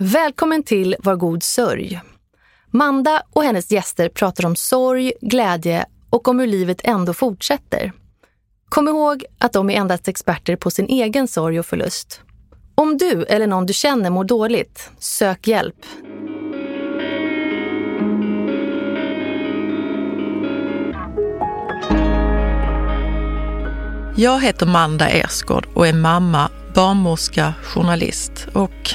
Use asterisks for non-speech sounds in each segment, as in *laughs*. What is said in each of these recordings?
Välkommen till Var god sörj. Manda och hennes gäster pratar om sorg, glädje och om hur livet ändå fortsätter. Kom ihåg att de är endast experter på sin egen sorg och förlust. Om du eller någon du känner mår dåligt, sök hjälp. Jag heter Manda Ersgård och är mamma, barnmorska, journalist och,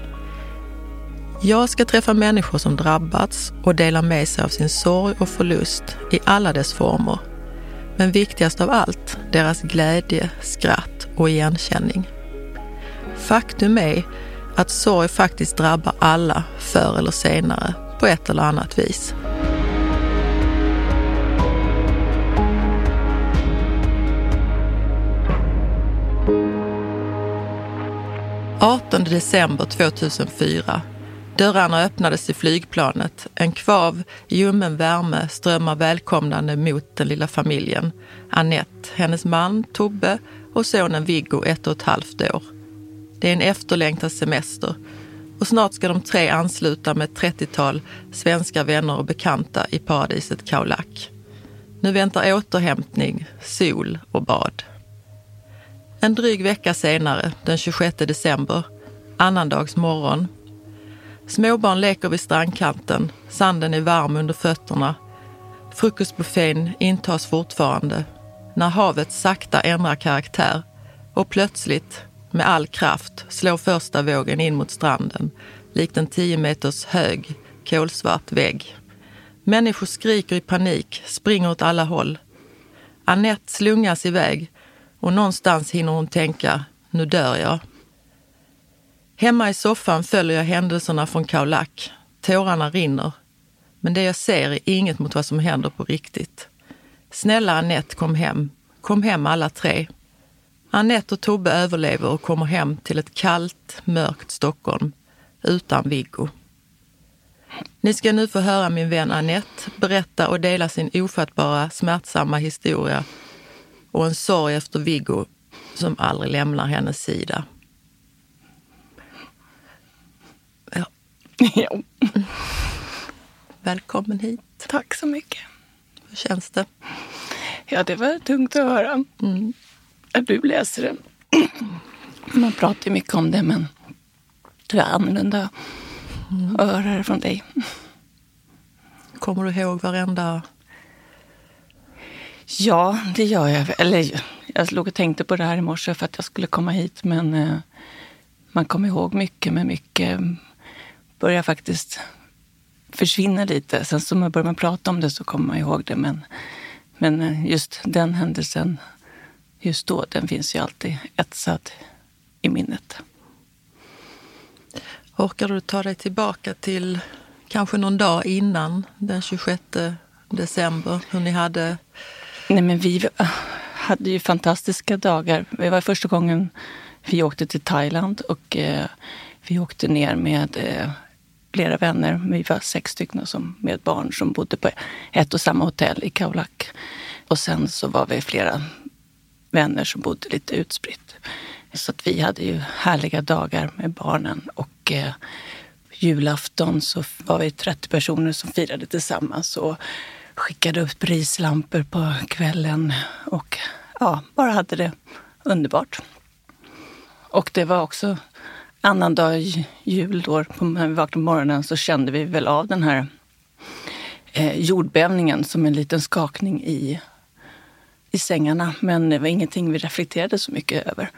Jag ska träffa människor som drabbats och dela med sig av sin sorg och förlust i alla dess former. Men viktigast av allt, deras glädje, skratt och igenkänning. Faktum är att sorg faktiskt drabbar alla förr eller senare på ett eller annat vis. 18 december 2004. Dörrarna öppnades i flygplanet. En kvav ljummen värme strömmar välkomnande mot den lilla familjen. Annette, hennes man Tobbe och sonen Viggo, ett och ett halvt år. Det är en efterlängtad semester och snart ska de tre ansluta med ett 30-tal svenska vänner och bekanta i paradiset Kaulak. Nu väntar återhämtning, sol och bad. En dryg vecka senare, den 26 december, annandags morgon. Småbarn leker vid strandkanten, sanden är varm under fötterna. Frukostbuffén intas fortfarande när havet sakta ändrar karaktär och plötsligt, med all kraft, slår första vågen in mot stranden likt en tio meters hög, kolsvart vägg. Människor skriker i panik, springer åt alla håll. Annette slungas iväg och någonstans hinner hon tänka, nu dör jag. Hemma i soffan följer jag händelserna från Kaulak. Tårarna rinner. Men det jag ser är inget mot vad som händer på riktigt. Snälla Annette, kom hem. Kom hem alla tre. Annette och Tobbe överlever och kommer hem till ett kallt, mörkt Stockholm utan Viggo. Ni ska nu få höra min vän Annette berätta och dela sin ofattbara, smärtsamma historia och en sorg efter Viggo som aldrig lämnar hennes sida. *laughs* ja. Välkommen hit. Tack så mycket. Hur känns det? Ja, det var tungt att höra. Mm. Att du läser det. *clears throat* Man pratar ju mycket om det, men det är annorlunda mm. att höra det från dig. Kommer du ihåg varenda Ja, det gör jag. Eller jag låg och tänkte på det här i morse för att jag skulle komma hit. Men eh, man kommer ihåg mycket, men mycket börjar faktiskt försvinna lite. Sen så börjar man prata om det så kommer man ihåg det. Men, men eh, just den händelsen, just då, den finns ju alltid etsad i minnet. Orkar du ta dig tillbaka till kanske någon dag innan den 26 december, hur ni hade Nej, men vi hade ju fantastiska dagar. Det var första gången vi åkte till Thailand och eh, vi åkte ner med eh, flera vänner. Vi var sex stycken som, med barn som bodde på ett och samma hotell i Kaulak. Och sen så var vi flera vänner som bodde lite utspritt. Så att vi hade ju härliga dagar med barnen. Och eh, julafton så var vi 30 personer som firade tillsammans. Och skickade upp rislampor på kvällen och ja, bara hade det underbart. Och det var också annandag jul då, när vi vaknade på morgonen så kände vi väl av den här eh, jordbävningen som en liten skakning i, i sängarna. Men det var ingenting vi reflekterade så mycket över.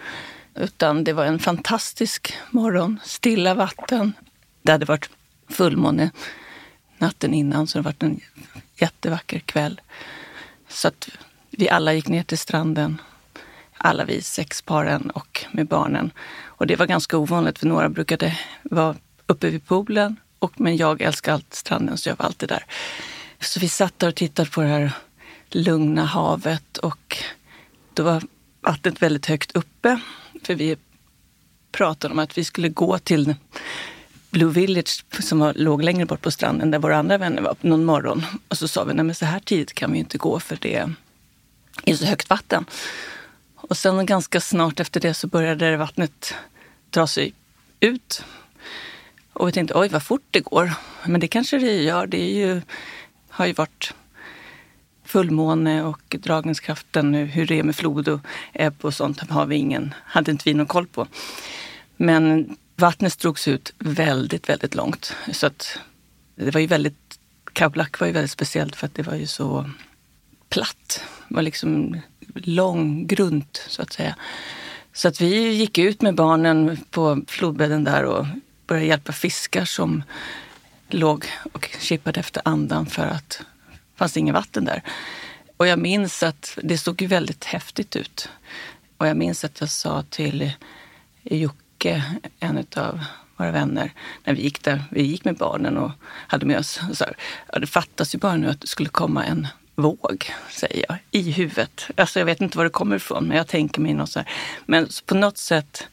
Utan det var en fantastisk morgon, stilla vatten. Det hade varit fullmåne natten innan så det varit en jättevacker kväll. Så att vi alla gick ner till stranden. Alla vi sex paren och med barnen. Och det var ganska ovanligt för några brukade vara uppe vid poolen Och, men jag älskar allt stranden så jag var alltid där. Så vi satt där och tittade på det här lugna havet och då var vattnet väldigt högt uppe. För vi pratade om att vi skulle gå till Blue Village som var, låg längre bort på stranden där våra andra vänner var någon morgon. Och så sa vi, nej men så här tidigt kan vi inte gå för det är så högt vatten. Och sen ganska snart efter det så började vattnet dra sig ut. Och vi tänkte, oj vad fort det går. Men det kanske det gör. Det är ju, har ju varit fullmåne och dragningskraften, nu, hur det är med flod och ebb och sånt har vi ingen, hade inte vi någon koll på. Men vattnet drogs ut väldigt, väldigt långt. Så att det var ju väldigt, Kablak var ju väldigt speciellt för att det var ju så platt. Det var liksom lång, grunt så att säga. Så att vi gick ut med barnen på flodbädden där och började hjälpa fiskar som låg och kippade efter andan för att det fanns inget vatten där. Och jag minns att det såg ju väldigt häftigt ut. Och jag minns att jag sa till Jocke, en av våra vänner, när vi gick där, vi gick med barnen och hade med oss, så här, ja, det fattas ju bara nu att det skulle komma en våg, säger jag, i huvudet. Alltså jag vet inte var det kommer ifrån, men jag tänker mig något så här. Men på något sätt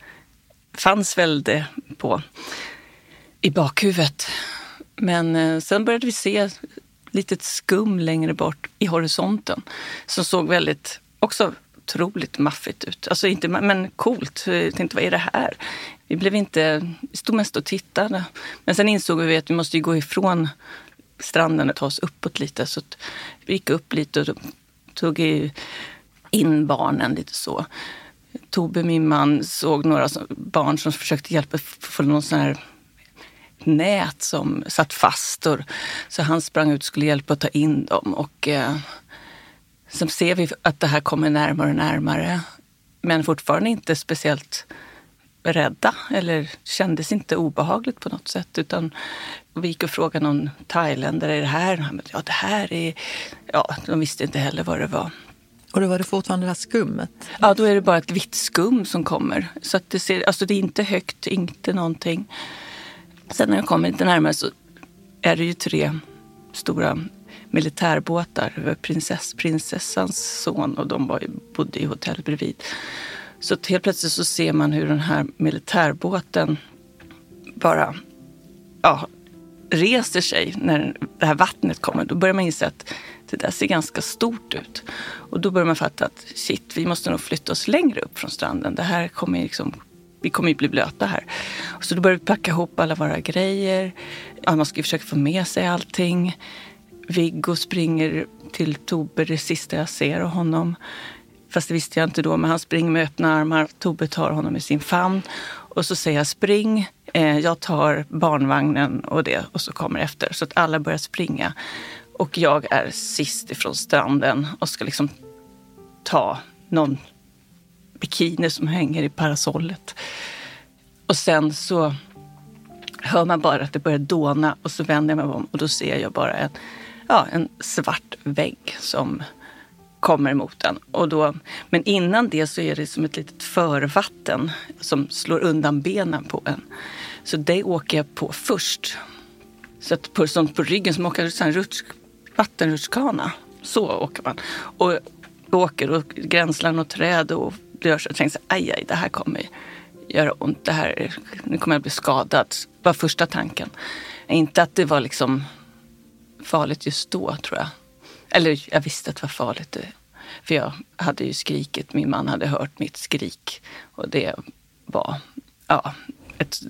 fanns väl det på i bakhuvudet. Men eh, sen började vi se litet skum längre bort i horisonten som såg väldigt, också otroligt maffigt ut. Alltså inte, men coolt. Jag tänkte, vad är det här? Vi blev inte, vi stod mest och tittade. Men sen insåg vi att vi måste gå ifrån stranden och ta oss uppåt lite. Så vi gick upp lite och tog in barnen lite så. Tobbe, min man, såg några barn som försökte hjälpa få någon sån här nät som satt fast. Och, så han sprang ut och skulle hjälpa att ta in dem. Och, eh, sen ser vi att det här kommer närmare och närmare. Men fortfarande inte speciellt rädda eller kändes inte obehagligt på något sätt. Utan vi gick och frågade någon thailändare, är det här? Han bara, ja, det här är... Ja, de visste inte heller vad det var. Och då var det fortfarande det här skummet? Ja, då är det bara ett vitt skum som kommer. Så att det, ser, alltså det är inte högt, inte någonting. Sen när jag kommer lite närmare så är det ju tre stora militärbåtar. Prinsess, prinsessans son och de var, bodde i hotellet bredvid. Så helt plötsligt så ser man hur den här militärbåten bara ja, reser sig när det här vattnet kommer. Då börjar man inse att det där ser ganska stort ut. Och då börjar man fatta att shit, vi måste nog flytta oss längre upp från stranden. Det här kommer liksom, vi kommer ju bli blöta här. Så då börjar vi packa ihop alla våra grejer. Ja, man ska ju försöka få med sig allting. Viggo springer till Tobbe, det sista jag ser av honom. Fast det visste jag inte då, men han springer med öppna armar. Tobbe tar honom i sin famn. Och så säger jag spring, eh, jag tar barnvagnen och det och så kommer efter. Så att alla börjar springa. Och jag är sist ifrån stranden och ska liksom ta någon bikini som hänger i parasollet. Och sen så hör man bara att det börjar dåna och så vänder jag mig om och då ser jag bara en, ja, en svart vägg som kommer emot den. Och då, men innan det så är det som ett litet förvatten som slår undan benen på en. Så det åker jag på först. Så att på, som på ryggen som åker en rutsch, vattenrutschkana. Så åker man. Och åker och gränslar något träd och gör så tänker jag aj, aj, det här kommer göra ont. Det här, nu kommer jag bli skadad. Var första tanken. Inte att det var liksom farligt just då tror jag. Eller jag visste att det var farligt. För jag hade ju skrikit, min man hade hört mitt skrik. Och det var ja, ett,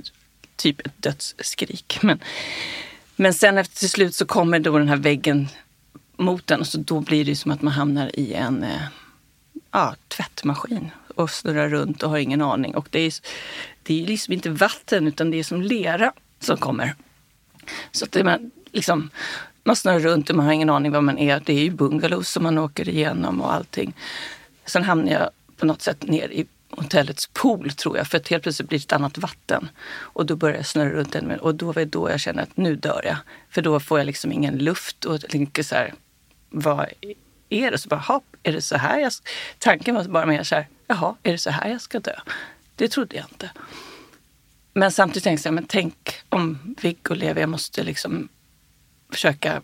typ ett dödsskrik. Men, men sen efter till slut så kommer då den här väggen mot den och så då blir det som att man hamnar i en eh, ja, tvättmaskin och snurrar runt och har ingen aning. Och det är, det är liksom inte vatten utan det är som lera som kommer. Så att det, man, liksom, man snurrar runt och man har ingen aning var man är. Det är ju bungalows som man åker igenom och allting. Sen hamnar jag på något sätt ner i hotellets pool tror jag, för att helt plötsligt blir det ett annat vatten. Och då börjar jag snurra runt ännu mer och då var det då jag kände att nu dör jag. För då får jag liksom ingen luft och tänker så här, vad är det? Så bara, hopp, är det så här jag... Tanken var bara mer så här, jaha, är det så här jag ska dö? Det trodde jag inte. Men samtidigt tänkte jag, men tänk om Viggo lever, jag måste liksom försöka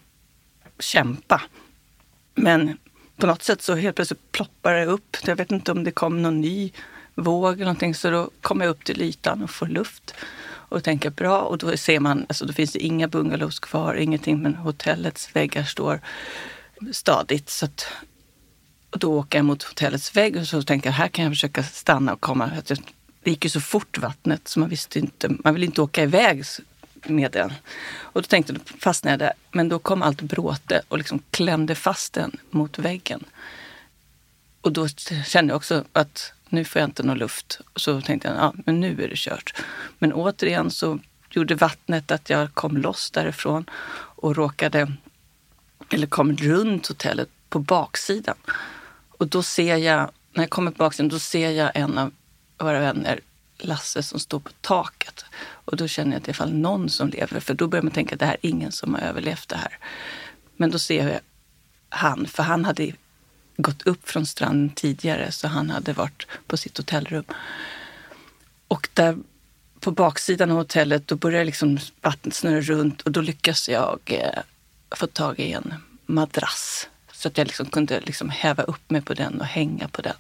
kämpa. Men på något sätt så helt plötsligt ploppar det upp. Jag vet inte om det kom någon ny våg eller någonting. Så då kommer jag upp till ytan och får luft. Och tänker bra. Och då ser man, alltså då finns det inga bungalows kvar, ingenting. Men hotellets väggar står stadigt. Så att, och då åker jag mot hotellets vägg och så tänker jag här kan jag försöka stanna och komma. Det gick ju så fort vattnet så man visste inte, man vill inte åka iväg med den. Och då tänkte jag, då fastnade jag där. Men då kom allt bråte och liksom klämde fast den mot väggen. Och då kände jag också att nu får jag inte någon luft. Så tänkte jag, ja men nu är det kört. Men återigen så gjorde vattnet att jag kom loss därifrån och råkade, eller kom runt hotellet på baksidan. Och då ser jag, när jag kommer på baksidan, då ser jag en av våra vänner, Lasse, som står på taket. Och då känner jag att det är fall någon som lever, för då börjar man tänka att det här är ingen som har överlevt det här. Men då ser jag han, för han hade gått upp från stranden tidigare så han hade varit på sitt hotellrum. Och där på baksidan av hotellet då börjar liksom vattnet snurra runt och då lyckas jag eh, få tag i en madrass. Så att jag liksom kunde liksom häva upp mig på den och hänga på den.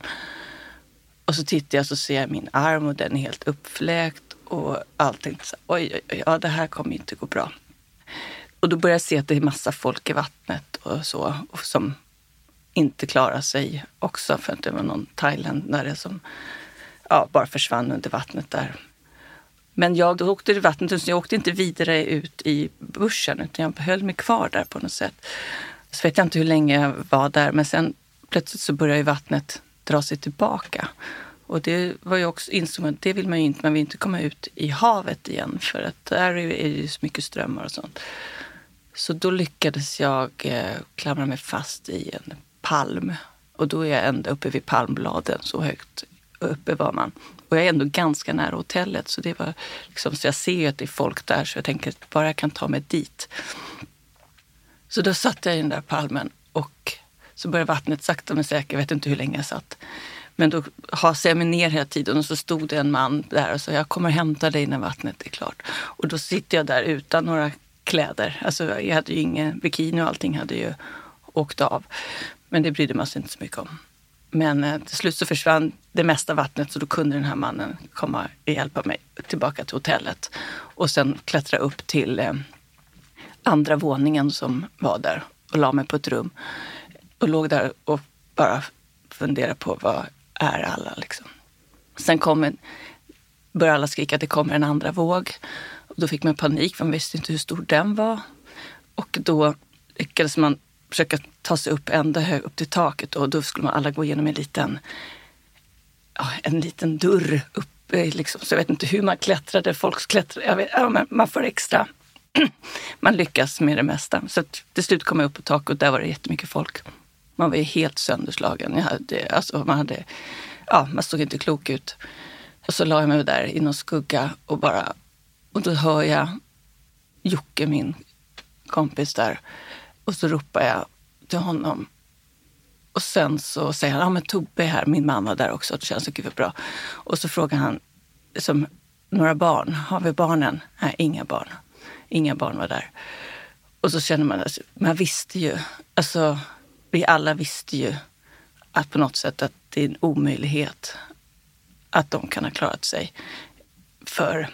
Och så tittar jag så ser jag min arm och den är helt uppfläkt och allting. Så, oj, oj, oj, ja det här kommer inte gå bra. Och då börjar jag se att det är massa folk i vattnet och så och som inte klara sig också för att det var någon thailändare som ja, bara försvann under vattnet där. Men jag åkte i vattnet, så jag åkte inte vidare ut i bussen utan jag höll mig kvar där på något sätt. Så vet jag inte hur länge jag var där men sen plötsligt så började vattnet dra sig tillbaka. Och det var ju också, insåg man, det vill man ju inte, man vill inte komma ut i havet igen för att där är det ju så mycket strömmar och sånt. Så då lyckades jag eh, klamra mig fast i en palm. Och då är jag ända uppe vid palmbladen, så högt uppe var man. Och jag är ändå ganska nära hotellet så det var liksom, så jag ser ju att det är folk där så jag tänker att bara jag kan ta mig dit. Så då satt jag i den där palmen och så började vattnet sakta men säkert, jag vet inte hur länge jag satt. Men då hasade jag mig ner hela tiden och så stod det en man där och sa jag kommer hämta dig när vattnet är klart. Och då sitter jag där utan några kläder. Alltså jag hade ju ingen bikini och allting hade ju åkt av. Men det brydde man sig inte så mycket om. Men eh, till slut så försvann det mesta vattnet så då kunde den här mannen komma och hjälpa mig tillbaka till hotellet. Och sen klättra upp till eh, andra våningen som var där och la mig på ett rum. Och låg där och bara funderade på vad är alla liksom. Sen kom en, började alla skrika att det kommer en andra våg. Och då fick man panik för man visste inte hur stor den var. Och då lyckades man försöka ta sig upp ända hög upp till taket och då skulle man alla gå igenom en liten, ja, en liten dörr uppe. Eh, liksom. Så jag vet inte hur man klättrade, folk klättrade. Jag vet, ja, man får extra. *clears throat* man lyckas med det mesta. Så till slut kom jag upp på taket och där var det jättemycket folk. Man var ju helt sönderslagen. Jag hade, alltså, man, hade, ja, man såg inte klok ut. Och så la jag mig där i någon skugga och bara... Och då hör jag Jocke, min kompis där. Och så ropar jag till honom. Och sen så säger han, ja men Tobbe är här, min man var där också, det känns så gud bra. Och så frågar han, som några barn, har vi barnen? Nej, inga barn. Inga barn var där. Och så känner man, alltså, man visste ju, alltså vi alla visste ju att på något sätt att det är en omöjlighet att de kan ha klarat sig. För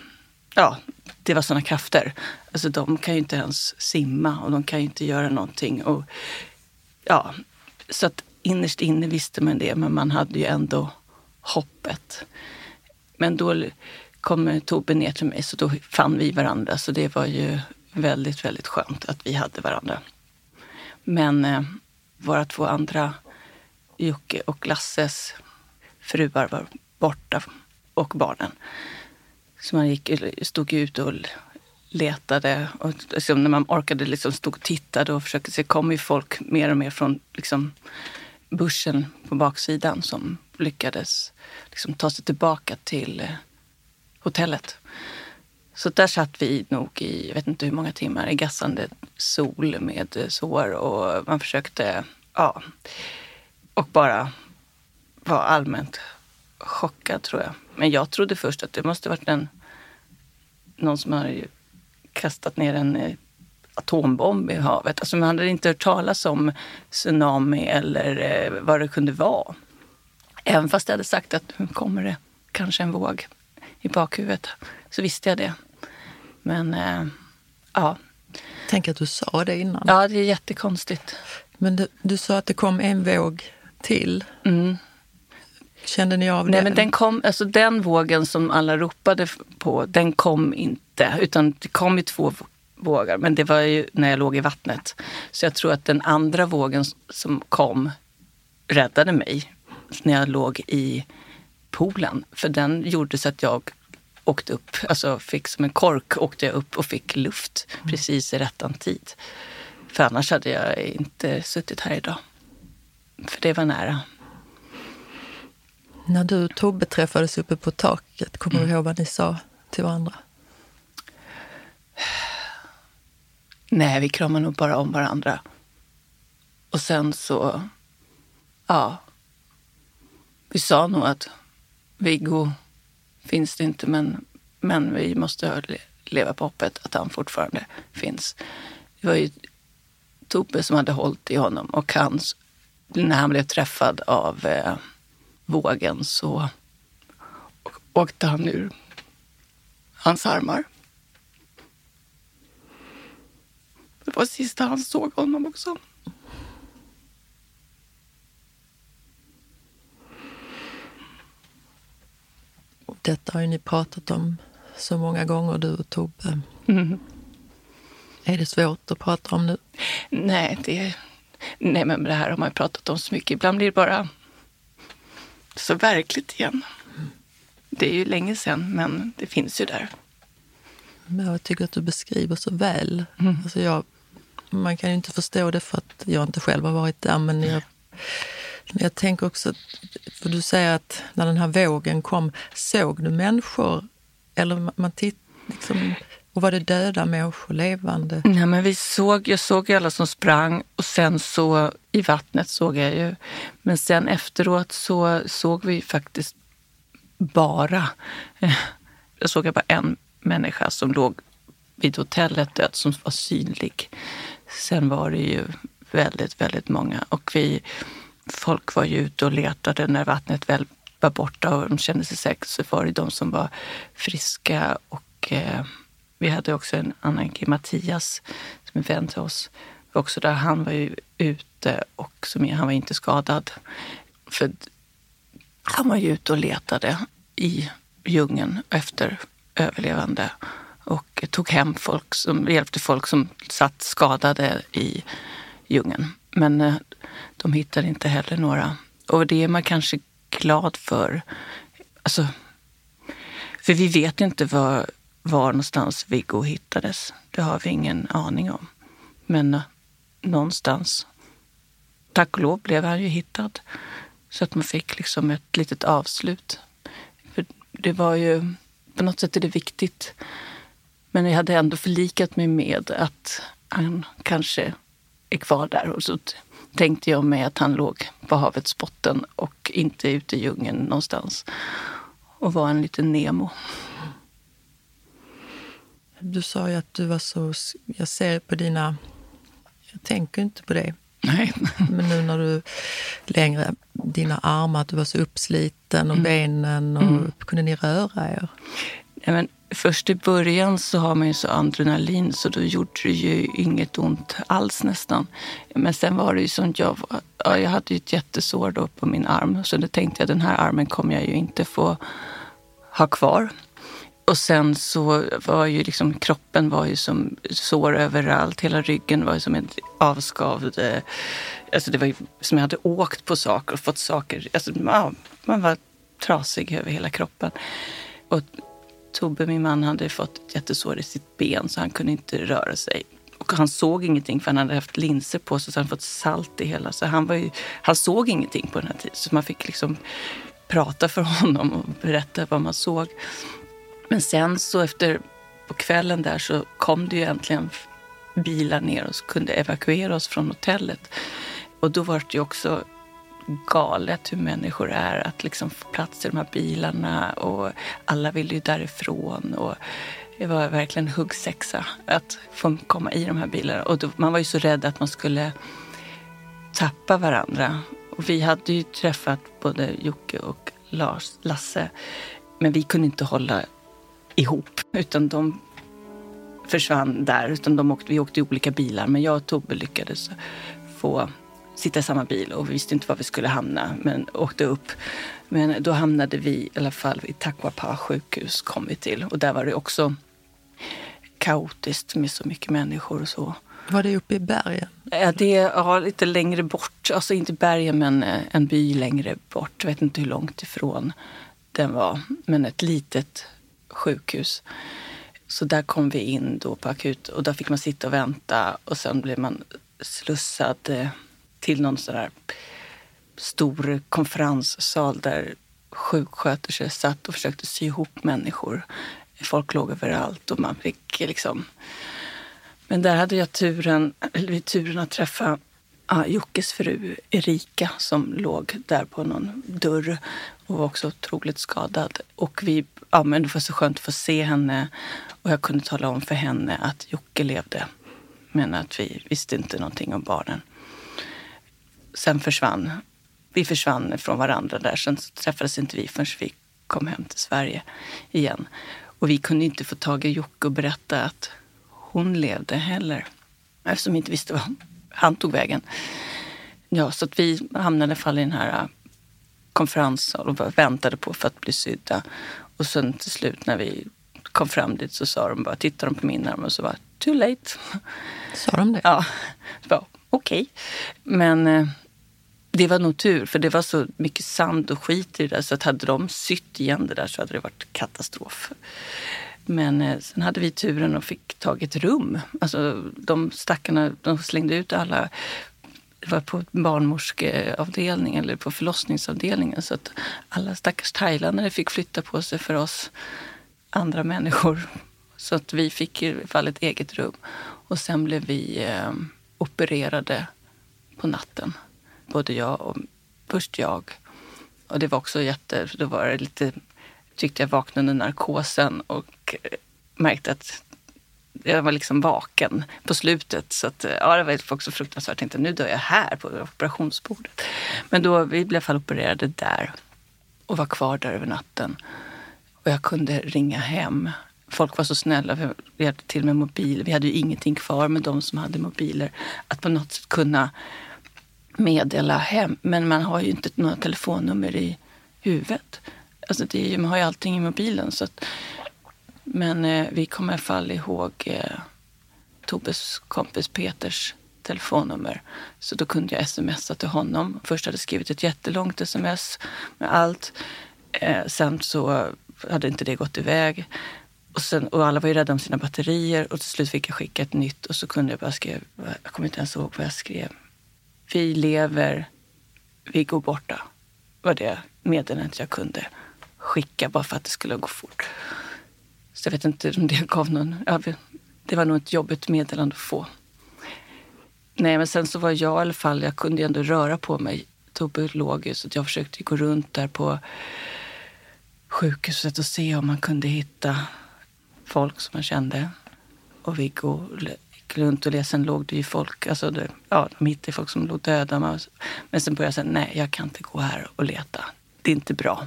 ja, det var sådana krafter. Alltså de kan ju inte ens simma och de kan ju inte göra någonting. Och, ja, så att innerst inne visste man det, men man hade ju ändå hoppet. Men då kom Tobbe ner till mig, så då fann vi varandra. Så det var ju väldigt, väldigt skönt att vi hade varandra. Men eh, våra två andra, Jocke och Lasses fruar var borta och barnen. Så man gick, stod ut och letade. Och liksom när man orkade liksom stod och tittade och försökte se, kom ju folk mer och mer från liksom bussen på baksidan som lyckades liksom ta sig tillbaka till eh, hotellet. Så där satt vi nog i, jag vet inte hur många timmar, i gassande sol med eh, sår och man försökte, ja, och bara vara allmänt chockad tror jag. Men jag trodde först att det måste varit en någon som har kastat ner en eh, atombomb i havet. Alltså man hade inte hört talas om tsunami eller eh, vad det kunde vara. Även fast jag hade sagt att nu kommer det kanske en våg i bakhuvudet så visste jag det. Men eh, ja. Tänk att du sa det innan. Ja, det är jättekonstigt. Men du, du sa att det kom en våg till. Mm. Kände ni av Nej, det? men den, kom, alltså den vågen som alla ropade på, den kom inte. Utan det kom ju två vågor, men det var ju när jag låg i vattnet. Så jag tror att den andra vågen som kom räddade mig när jag låg i poolen. För den gjorde så att jag åkte upp, alltså fick som en kork åkte jag upp och fick luft mm. precis i rättan tid. För annars hade jag inte suttit här idag. För det var nära. När du och Tobbe träffades uppe på taket, kommer mm. du ihåg vad ni sa till varandra? Nej, vi kramade nog bara om varandra. Och sen så, ja. Vi sa nog att Viggo finns det inte, men, men vi måste leva på hoppet att han fortfarande finns. Det var ju Tobbe som hade hållit i honom och hans, när han blev träffad av eh, vågen så åkte han ur hans armar. Det var sista han såg honom också. Detta har ju ni pratat om så många gånger, du och Tobbe. Mm. Är det svårt att prata om nu? Nej, det, nej, men det här har man ju pratat om så mycket. Ibland blir det bara så verkligt igen. Det är ju länge sedan, men det finns ju där. Men jag tycker att du beskriver så väl. Mm. Alltså jag, man kan ju inte förstå det för att jag inte själv har varit där, men jag, jag tänker också, för du säger att när den här vågen kom, såg du människor? Eller man titt, liksom, och var det döda människor, levande? Nej, men vi såg, jag såg ju alla som sprang och sen så i vattnet såg jag ju. Men sen efteråt så såg vi faktiskt bara, eh, jag såg bara en människa som låg vid hotellet död som var synlig. Sen var det ju väldigt, väldigt många och vi, folk var ju ute och letade när vattnet väl var borta och de kände sig säkra så var det de som var friska och eh, vi hade också en annan kille, Mattias, som är vän till oss. Också där han var ju ute och som, han var inte skadad. För han var ju ute och letade i djungeln efter överlevande och tog hem folk som hjälpte folk som satt skadade i djungeln. Men eh, de hittade inte heller några. Och det är man kanske glad för. Alltså, för vi vet inte vad var någonstans Viggo hittades. Det har vi ingen aning om. Men eh, någonstans, tack och lov, blev han ju hittad. Så att man fick liksom ett litet avslut. För det var ju, på något sätt är det viktigt. Men jag hade ändå förlikat mig med att han kanske är kvar där. Och så tänkte jag mig att han låg på havets botten och inte ute i djungeln någonstans. Och var en liten Nemo. Du sa ju att du var så... Jag ser på dina... Jag tänker inte på det. Nej. Men nu när du längre dina armar, att du var så uppsliten och mm. benen. och mm. Kunde ni röra er? Ja, men först i början så har man ju så adrenalin så då gjorde det ju inget ont alls nästan. Men sen var det ju som jag ja, jag hade ju ett jättesår då på min arm. Så då tänkte jag den här armen kommer jag ju inte få ha kvar. Och sen så var ju liksom kroppen var ju som sår överallt. Hela ryggen var ju som en avskavd... Eh, alltså det var ju som jag hade åkt på saker och fått saker. Alltså man, man var trasig över hela kroppen. Och Tobbe, min man, hade fått ett jättesår i sitt ben så han kunde inte röra sig. Och han såg ingenting för han hade haft linser på sig så han fått salt i hela. Så han, var ju, han såg ingenting på den här tiden. Så man fick liksom prata för *laughs* honom och berätta vad man såg. Men sen så efter på kvällen där så kom det ju äntligen bilar ner och kunde evakuera oss från hotellet. Och då var det ju också galet hur människor är. Att liksom få plats i de här bilarna och alla ville ju därifrån. Och Det var verkligen huggsexa att få komma i de här bilarna. Och då, man var ju så rädd att man skulle tappa varandra. Och vi hade ju träffat både Jocke och Lars, Lasse. Men vi kunde inte hålla ihop. Utan de försvann där. Utan de åkte, vi åkte i olika bilar. Men jag och Tobbe lyckades få sitta i samma bil och vi visste inte var vi skulle hamna. Men åkte upp. Men då hamnade vi i alla fall i Taquapa sjukhus kom vi till. Och där var det också kaotiskt med så mycket människor och så. Var det uppe i bergen? Ja, det är ja, lite längre bort. Alltså inte bergen, men eh, en by längre bort. Jag vet inte hur långt ifrån den var. Men ett litet sjukhus. Så där kom vi in då på akut och där fick man sitta och vänta och sen blev man slussad eh, till någon sån där stor konferenssal där sjuksköterskor satt och försökte sy ihop människor. Folk låg överallt och man fick liksom... Men där hade jag turen, eller turen att träffa ah, Jockes fru Erika som låg där på någon dörr hon var också otroligt skadad. Och vi, ja, men det var så skönt att få se henne och jag kunde tala om för henne att Jocke levde. Men att vi visste inte någonting om barnen. Sen försvann vi försvann från varandra där. Sen träffades inte vi förrän vi kom hem till Sverige igen. Och vi kunde inte få tag i Jocke och berätta att hon levde heller. Eftersom vi inte visste var han tog vägen. Ja, så att vi hamnade i alla fall i den här konferenssalen och väntade på för att bli sydda. Och sen till slut när vi kom fram dit så sa de bara, tittade de på min arm och så var too late. Sa de det? Ja, okej. Okay. Men äh, det var nog tur, för det var så mycket sand och skit i det där så att hade de sytt igen det där så hade det varit katastrof. Men eh, sen hade vi turen och fick tag i ett rum. Alltså, de stackarna de slängde ut alla det var på barnmorskeavdelningen eller på förlossningsavdelningen. Så att alla stackars thailändare fick flytta på sig för oss andra människor. Så att vi fick i alla fall ett eget rum. Och sen blev vi eh, opererade på natten både jag och först jag. Och det var också jätte, då var det lite, tyckte jag vaknade under narkosen och eh, märkte att jag var liksom vaken på slutet. Så att, eh, ja, det var också fruktansvärt. Jag tänkte nu dör jag här på operationsbordet. Men då, vi blev i alla fall opererade där och var kvar där över natten. Och jag kunde ringa hem. Folk var så snälla. Vi hjälpte till med mobil. Vi hade ju ingenting kvar med de som hade mobiler. Att på något sätt kunna meddela hem. Men man har ju inte några telefonnummer i huvudet. Alltså det är, man har ju allting i mobilen. Så att, men eh, vi kommer i alla fall ihåg eh, Tobbes kompis Peters telefonnummer. Så då kunde jag smsa till honom. Först hade jag skrivit ett jättelångt sms med allt. Eh, sen så hade inte det gått iväg. Och, sen, och alla var ju rädda om sina batterier och till slut fick jag skicka ett nytt och så kunde jag bara skriva, jag kommer inte ens ihåg vad jag skrev. Vi lever, vi går borta. var det meddelandet jag kunde skicka bara för att det skulle gå fort. Så jag vet inte om det gav någon... Ja, det var nog ett jobbigt meddelande att få. Nej, men sen så var jag i alla fall, jag kunde ändå röra på mig. Tobbe låg ju så jag försökte gå runt där på sjukhuset och se om man kunde hitta folk som man kände. Och gick runt och sen låg det ju folk, alltså det, ja, de hittade folk som låg döda. Men sen började jag säga, nej jag kan inte gå här och leta. Det är inte bra.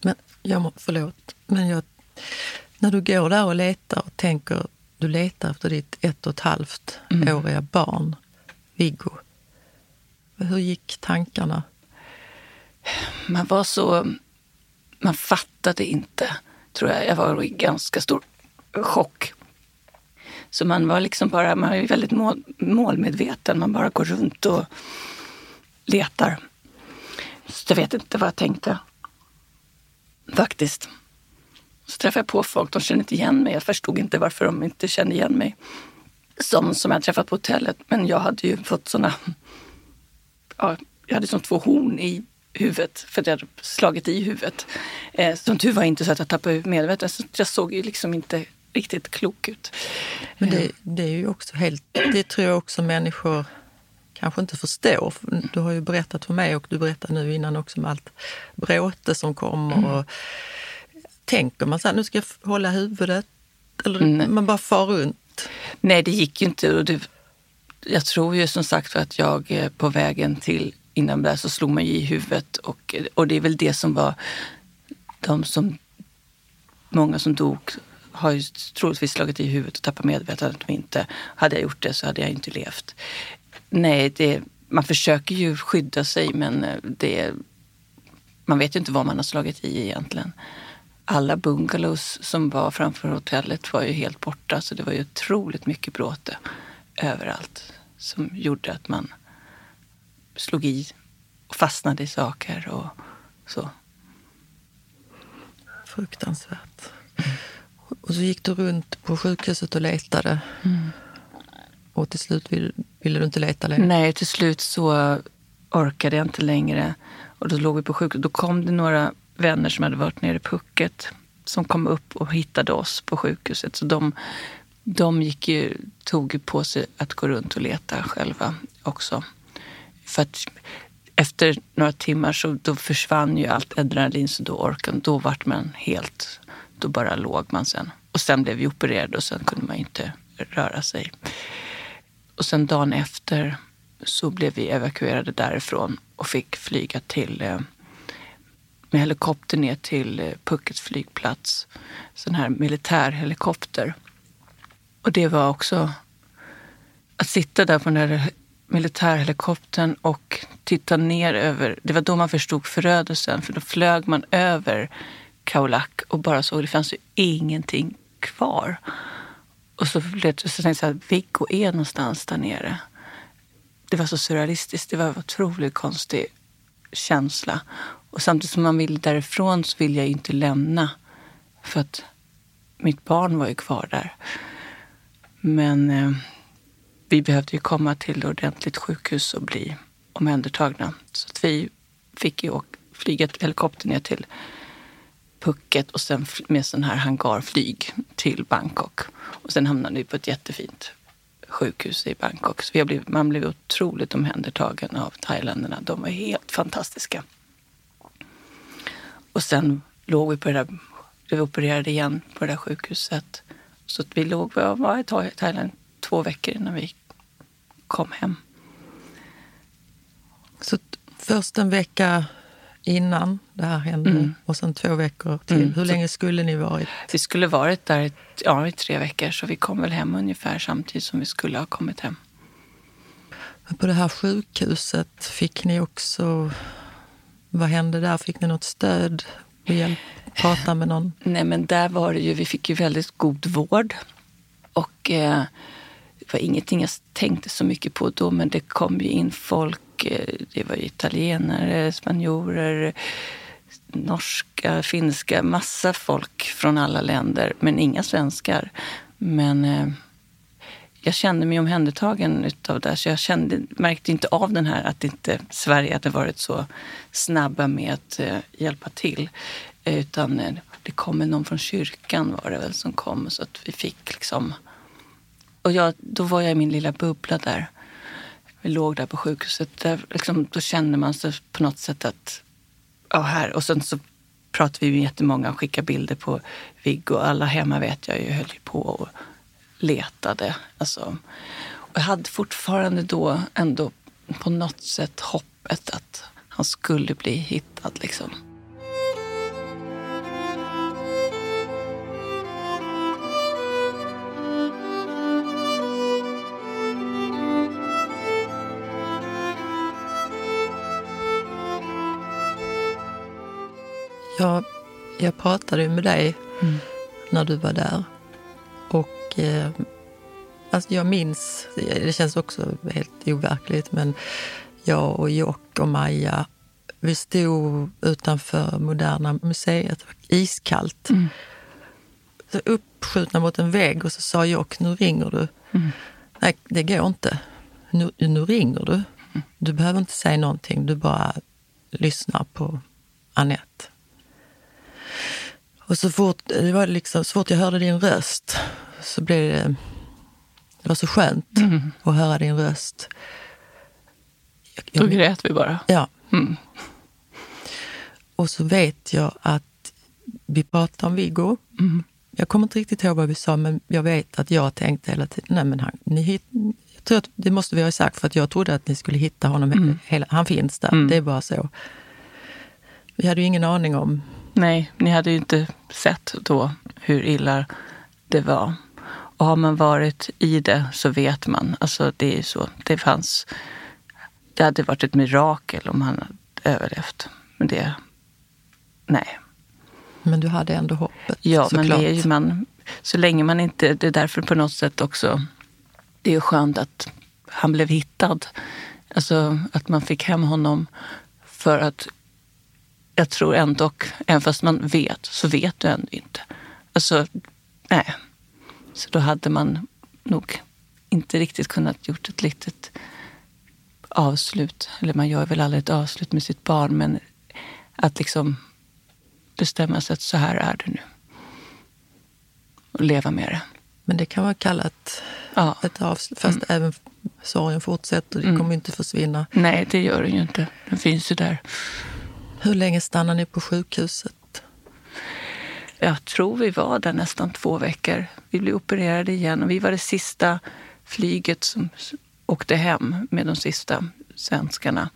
Men jag må, förlåt, men jag, när du går där och letar och tänker, du letar efter ditt ett och ett halvt mm. åriga barn, Viggo. Hur gick tankarna? Man var så, man fattade inte, tror jag. Jag var i ganska stor chock så man var liksom bara, man är väldigt mål, målmedveten. Man bara går runt och letar. Så jag vet inte vad jag tänkte. Faktiskt. Så träffade jag på folk, de kände inte igen mig. Jag förstod inte varför de inte kände igen mig. Som, som jag träffat på hotellet. Men jag hade ju fått såna... Ja, jag hade som två horn i huvudet för jag hade slagit i huvudet. Eh, som tur var inte så att jag tappade medvetandet. Jag såg ju liksom inte riktigt klok ut. Men det, det, är ju också helt, det tror jag också människor kanske inte förstår. Du har ju berättat för mig och du berättade nu innan också om allt bråte som kommer. Mm. Och tänker man så här, nu ska jag hålla huvudet, Eller Nej. man bara far runt? Nej, det gick ju inte. Och det, jag tror ju som sagt för att jag på vägen till innan där så slog man ju i huvudet. Och, och det är väl det som var de som, många som dog har ju troligtvis slagit i huvudet och tappat medvetandet. Om inte hade jag gjort det så hade jag inte levt. Nej, det, man försöker ju skydda sig men eh, det, man vet ju inte vad man har slagit i egentligen. Alla bungalows som var framför hotellet var ju helt borta så det var ju otroligt mycket bråte överallt som gjorde att man slog i och fastnade i saker och så. Fruktansvärt. Och så gick du runt på sjukhuset och letade. Och till slut ville, ville du inte leta längre? Nej, till slut så orkade jag inte längre. Och då låg vi på sjukhuset. Då kom det några vänner som hade varit nere i pucket som kom upp och hittade oss på sjukhuset. Så de, de gick ju, tog ju på sig att gå runt och leta själva också. För att efter några timmar så då försvann ju allt adrenalin så då orkade Då vart man helt, då bara låg man sen. Och sen blev vi opererade och sen kunde man inte röra sig. Och sen dagen efter så blev vi evakuerade därifrån och fick flyga till eh, med helikopter ner till eh, Puckets flygplats. Sån här militärhelikopter. Och det var också att sitta där på den där militärhelikoptern och titta ner över. Det var då man förstod förödelsen för då flög man över Kaulak och bara såg det fanns ju ingenting kvar. Och så, blev så tänkte jag att Viggo är någonstans där nere. Det var så surrealistiskt. Det var en otroligt konstig känsla. Och samtidigt som man vill därifrån så vill jag inte lämna. För att mitt barn var ju kvar där. Men eh, vi behövde ju komma till ordentligt sjukhus och bli omhändertagna. Så att vi fick ju åka, flyga helikopter ner till Phuket och sen med sån här hangarflyg till Bangkok. Och sen hamnade vi på ett jättefint sjukhus i Bangkok. Så vi har blivit, man blev otroligt omhändertagen av thailändarna. De var helt fantastiska. Och sen låg vi på det där, blev opererade igen på det där sjukhuset. Så vi låg, var i Thailand två veckor innan vi kom hem. Så först en vecka innan det här hände mm. och sen två veckor till. Mm. Hur länge skulle ni varit? Vi skulle varit där ja, i tre veckor så vi kom väl hem ungefär samtidigt som vi skulle ha kommit hem. Men på det här sjukhuset fick ni också... Vad hände där? Fick ni något stöd? Hjälp? Prata med någon? Nej, men där var det ju... Vi fick ju väldigt god vård. Och eh, det var ingenting jag tänkte så mycket på då, men det kom ju in folk. Eh, det var italienare, spanjorer, norska, finska, massa folk från alla länder, men inga svenskar. Men eh, jag kände mig omhändertagen utav det, så jag kände, märkte inte av den här att inte Sverige hade varit så snabba med att eh, hjälpa till. Eh, utan eh, det kom någon från kyrkan var det väl som kom så att vi fick liksom och jag, då var jag i min lilla bubbla där. Vi låg där på sjukhuset. Där liksom, då kände man sig på något sätt att, ja här. Och sen så pratade vi med jättemånga och skickade bilder på Viggo. Alla hemma vet jag ju höll på och letade. Alltså, och jag hade fortfarande då ändå på något sätt hoppet att han skulle bli hittad liksom. Jag, jag pratade med dig mm. när du var där. Och eh, alltså jag minns, det känns också helt overkligt, men jag och Jock och Maja, vi stod utanför Moderna Museet, iskallt. Mm. Så uppskjutna mot en vägg och så sa Jock, nu ringer du. Mm. Nej, det går inte. Nu, nu ringer du. Du behöver inte säga någonting, du bara lyssnar på Annette. Och så fort, det var liksom, så fort jag hörde din röst så blev det... Det var så skönt mm. att höra din röst. Jag, Då grät vi bara. Ja. Mm. Och så vet jag att vi pratade om Viggo. Mm. jag kommer inte riktigt ihåg vad vi sa, men jag vet att jag tänkte hela tiden, nej men han, ni hit, jag tror att det måste vi ha sagt för att jag trodde att ni skulle hitta honom. Mm. Hela, han finns där, Mm. det är bara så. Vi hade ju ingen aning om, Nej, ni hade ju inte sett då hur illa det var. Och har man varit i det så vet man. Alltså det är så. Det fanns... Det hade varit ett mirakel om han hade överlevt. Men det... Nej. men du hade ändå hoppet Ja, men det är ju man... Så länge man inte... Det är därför på något sätt också... Det är ju skönt att han blev hittad. Alltså att man fick hem honom. För att jag tror ändå, även fast man vet, så vet du ändå inte. Alltså, nej. Så då hade man nog inte riktigt kunnat gjort ett litet avslut. Eller man gör väl aldrig ett avslut med sitt barn, men att liksom bestämma sig att så här är det nu. Och leva med det. Men det kan vara kallat Ja. ett avslut, fast även sorgen fortsätter, det Mm. kommer inte försvinna. Nej, det gör den ju inte. Den finns ju där. Hur länge stannar ni på sjukhuset? Jag tror vi var där nästan två veckor. Vi blev opererade igen och vi var det sista flyget som åkte hem med de sista svenskarna.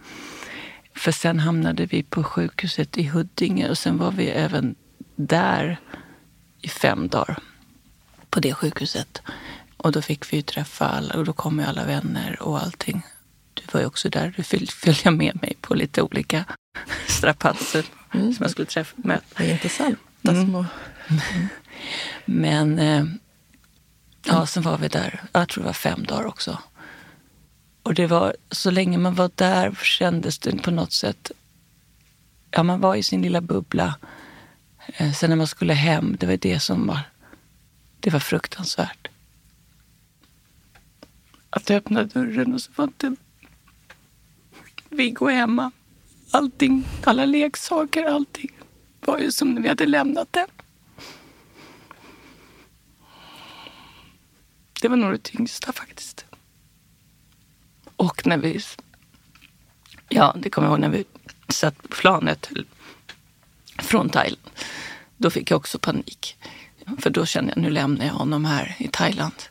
För sen hamnade vi på sjukhuset i Huddinge och sen var vi även där i fem dagar på det sjukhuset. Och då fick vi ju träffa alla och då kom ju alla vänner och allting. Du var ju också där, du föl- följde med mig på lite olika *laughs* strapatser Mm. som jag skulle träffa, möta. Det är intressant. Mm. Små. Men eh, ja, sen var vi där, jag tror det var fem dagar också. Och det var, så länge man var där kändes det på något sätt, ja man var i sin lilla bubbla. Eh, sen när man skulle hem, det var det som var, det var fruktansvärt. Att öppna dörren och så var inte Viggo hemma. Allting, alla leksaker, allting var ju som när vi hade lämnat det. Det var nog det tyngsta faktiskt. Och när vi... Ja, det kommer jag ihåg när vi satt på planet från Thailand. Då fick jag också panik. För då kände jag, nu lämnar jag honom här i Thailand.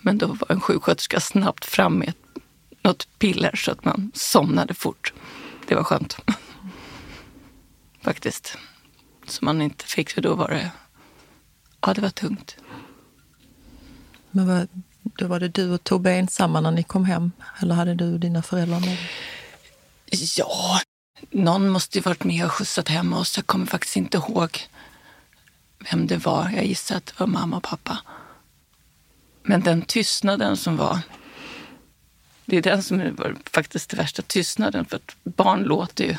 Men då var en sjuksköterska snabbt fram med något piller så att man somnade fort. Det var skönt. Faktiskt. Så man inte fick, för då var det... Ja, det var tungt. Men vad, då var det du och Tobbe ensamma när ni kom hem? Eller hade du och dina föräldrar med? Ja, någon måste ju varit med och skjutsat hem oss. Jag kommer faktiskt inte ihåg vem det var. Jag gissar att det var mamma och pappa. Men den tystnaden som var, det är den som var faktiskt det värsta, tystnaden. För att barn låter ju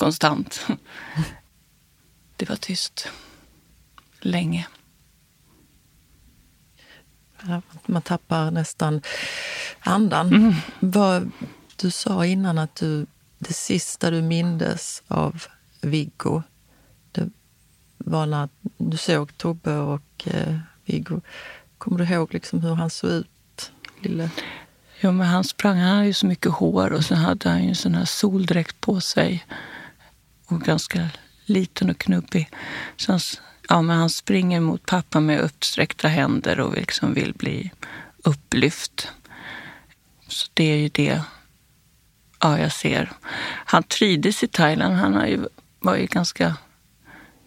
konstant. *laughs* Det var tyst. Länge. Ja, Man tappar nästan andan. Mm. Vad, du sa innan att du, det sista du mindes av Viggo, det var när du såg Tobbe och eh, Viggo. Kommer du ihåg liksom hur han såg ut? Lille? Jo, men han sprang. Han hade ju så mycket hår och så hade han ju en sån här soldräkt på sig. Och ganska liten och knubbig. Så han, ja, men han springer mot pappa med uppsträckta händer och liksom vill bli upplyft. Så det är ju det ja, jag ser. Han trivdes i Thailand. Han har ju, var ju ganska,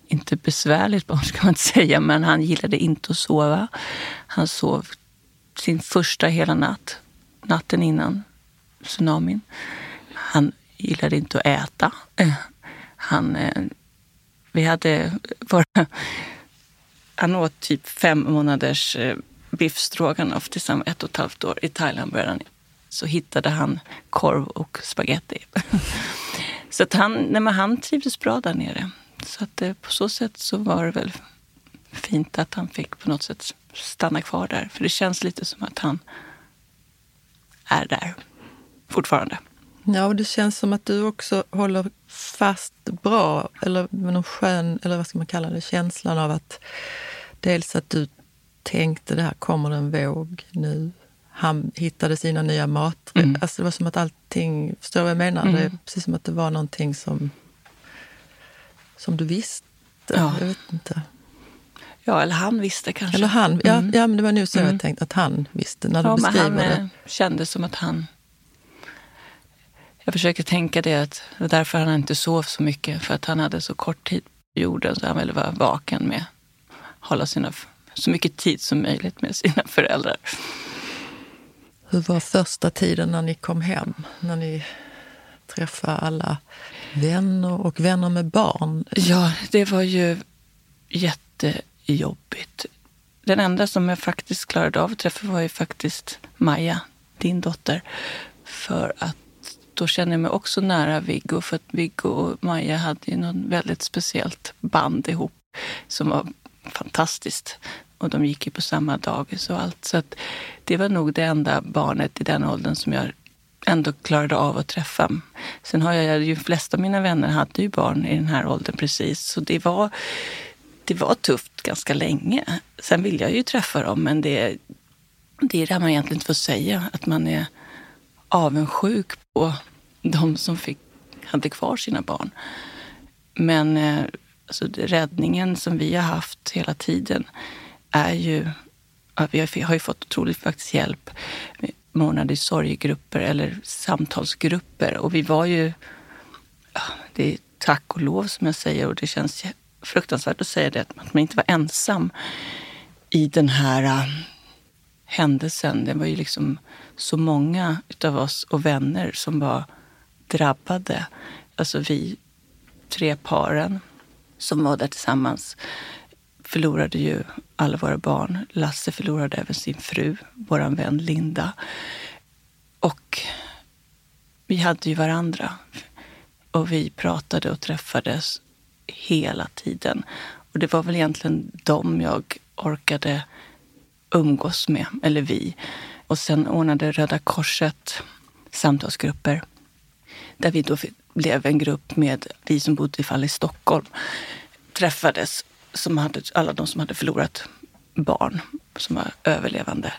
inte besvärligt barn ska man inte säga, men han gillade inte att sova. Han sov sin första hela natt, natten innan tsunamin. Han gillade inte att äta. Eh, han, eh, vi hade bara, han åt typ fem månaders eh, biff stroganoff tillsammans ett och ett halvt år. I Thailand började han. Så hittade han korv och spaghetti. *laughs* så att han, nej men han trivdes bra där nere. Så att eh, på så sätt så var det väl fint att han fick på något sätt stanna kvar där. För det känns lite som att han är där fortfarande. Ja, och det känns som att du också håller fast bra, eller med någon skön, eller vad ska man kalla det, känslan av att dels att du tänkte det här kommer en våg nu. Han hittade sina nya mat. Mm. Alltså det var som att allting, förstår du vad jag menar? Mm. Det är precis som att det var någonting som, som du visste. Ja. Jag vet inte. Ja, eller han visste kanske. Eller han, ja, mm. ja men det var nog så mm. jag tänkte att han visste när du ja, beskriver men han, det. Eh, kände som att han... Jag försöker tänka det att det var därför han inte sov så mycket. För att han hade så kort tid på jorden så han ville vara vaken med hålla sina, så mycket tid som möjligt med sina föräldrar. Hur var första tiden när ni kom hem? När ni träffade alla vänner och vänner med barn? Ja, det var ju jättejobbigt. Den enda som jag faktiskt klarade av att träffa var ju faktiskt Maja, din dotter. För att då kände jag mig också nära Viggo. För att Viggo och Maja hade ju något väldigt speciellt band ihop som var fantastiskt. Och de gick ju på samma dagis och allt. Så att det var nog det enda barnet i den åldern som jag ändå klarade av att träffa. Sen har jag ju, de flesta av mina vänner hade ju barn i den här åldern precis. Så det var, det var tufft ganska länge. Sen vill jag ju träffa dem, men det, det är det man egentligen inte får säga. Att man är avundsjuk och de som fick, hade kvar sina barn. Men eh, alltså, räddningen som vi har haft hela tiden är ju att vi har ju fått otroligt faktiskt hjälp månad i sorggrupper eller samtalsgrupper. Och vi var ju, det är tack och lov som jag säger och det känns fruktansvärt att säga det, att man inte var ensam i den här händelsen. Det var ju liksom så många utav oss och vänner som var drabbade. Alltså vi tre paren som var där tillsammans förlorade ju alla våra barn. Lasse förlorade även sin fru, vår vän Linda. Och vi hade ju varandra. Och vi pratade och träffades hela tiden. Och det var väl egentligen dem jag orkade umgås med, eller vi. Och sen ordnade Röda Korset samtalsgrupper där vi då blev en grupp med vi som bodde i fall i Stockholm träffades som hade, alla de som hade förlorat barn som var överlevande.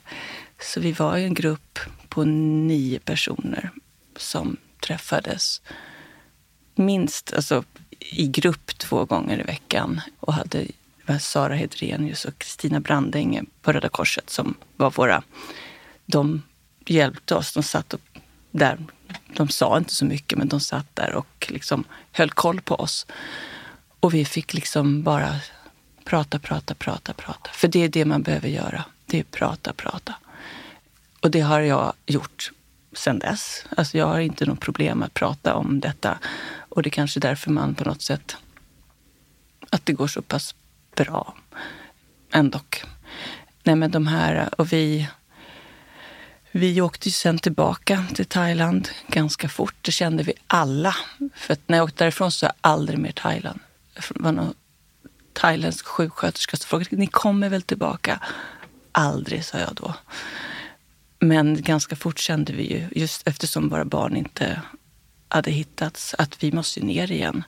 Så vi var en grupp på nio personer som träffades minst alltså, i grupp två gånger i veckan och hade Sara Hedrenius och Kristina Brandänge på Röda Korset som var våra... De hjälpte oss. De satt där. De sa inte så mycket, men de satt där och liksom höll koll på oss. Och vi fick liksom bara Prata, prata, prata, prata. För det är det man behöver göra. Det är prata, prata. Och det har jag gjort sen dess. Alltså jag har inte något problem att prata om detta. Och det är kanske är därför man på något sätt, att det går så pass bra. Ändock. Nej men de här, och vi, vi åkte ju sen tillbaka till Thailand ganska fort. Det kände vi alla. För när jag åkte därifrån så sa jag aldrig mer Thailand. Det var någon thailändsk sjuksköterska som frågade, ni kommer väl tillbaka? Aldrig, sa jag då. Men ganska fort kände vi ju, just eftersom våra barn inte hade hittats, att vi måste ner igen.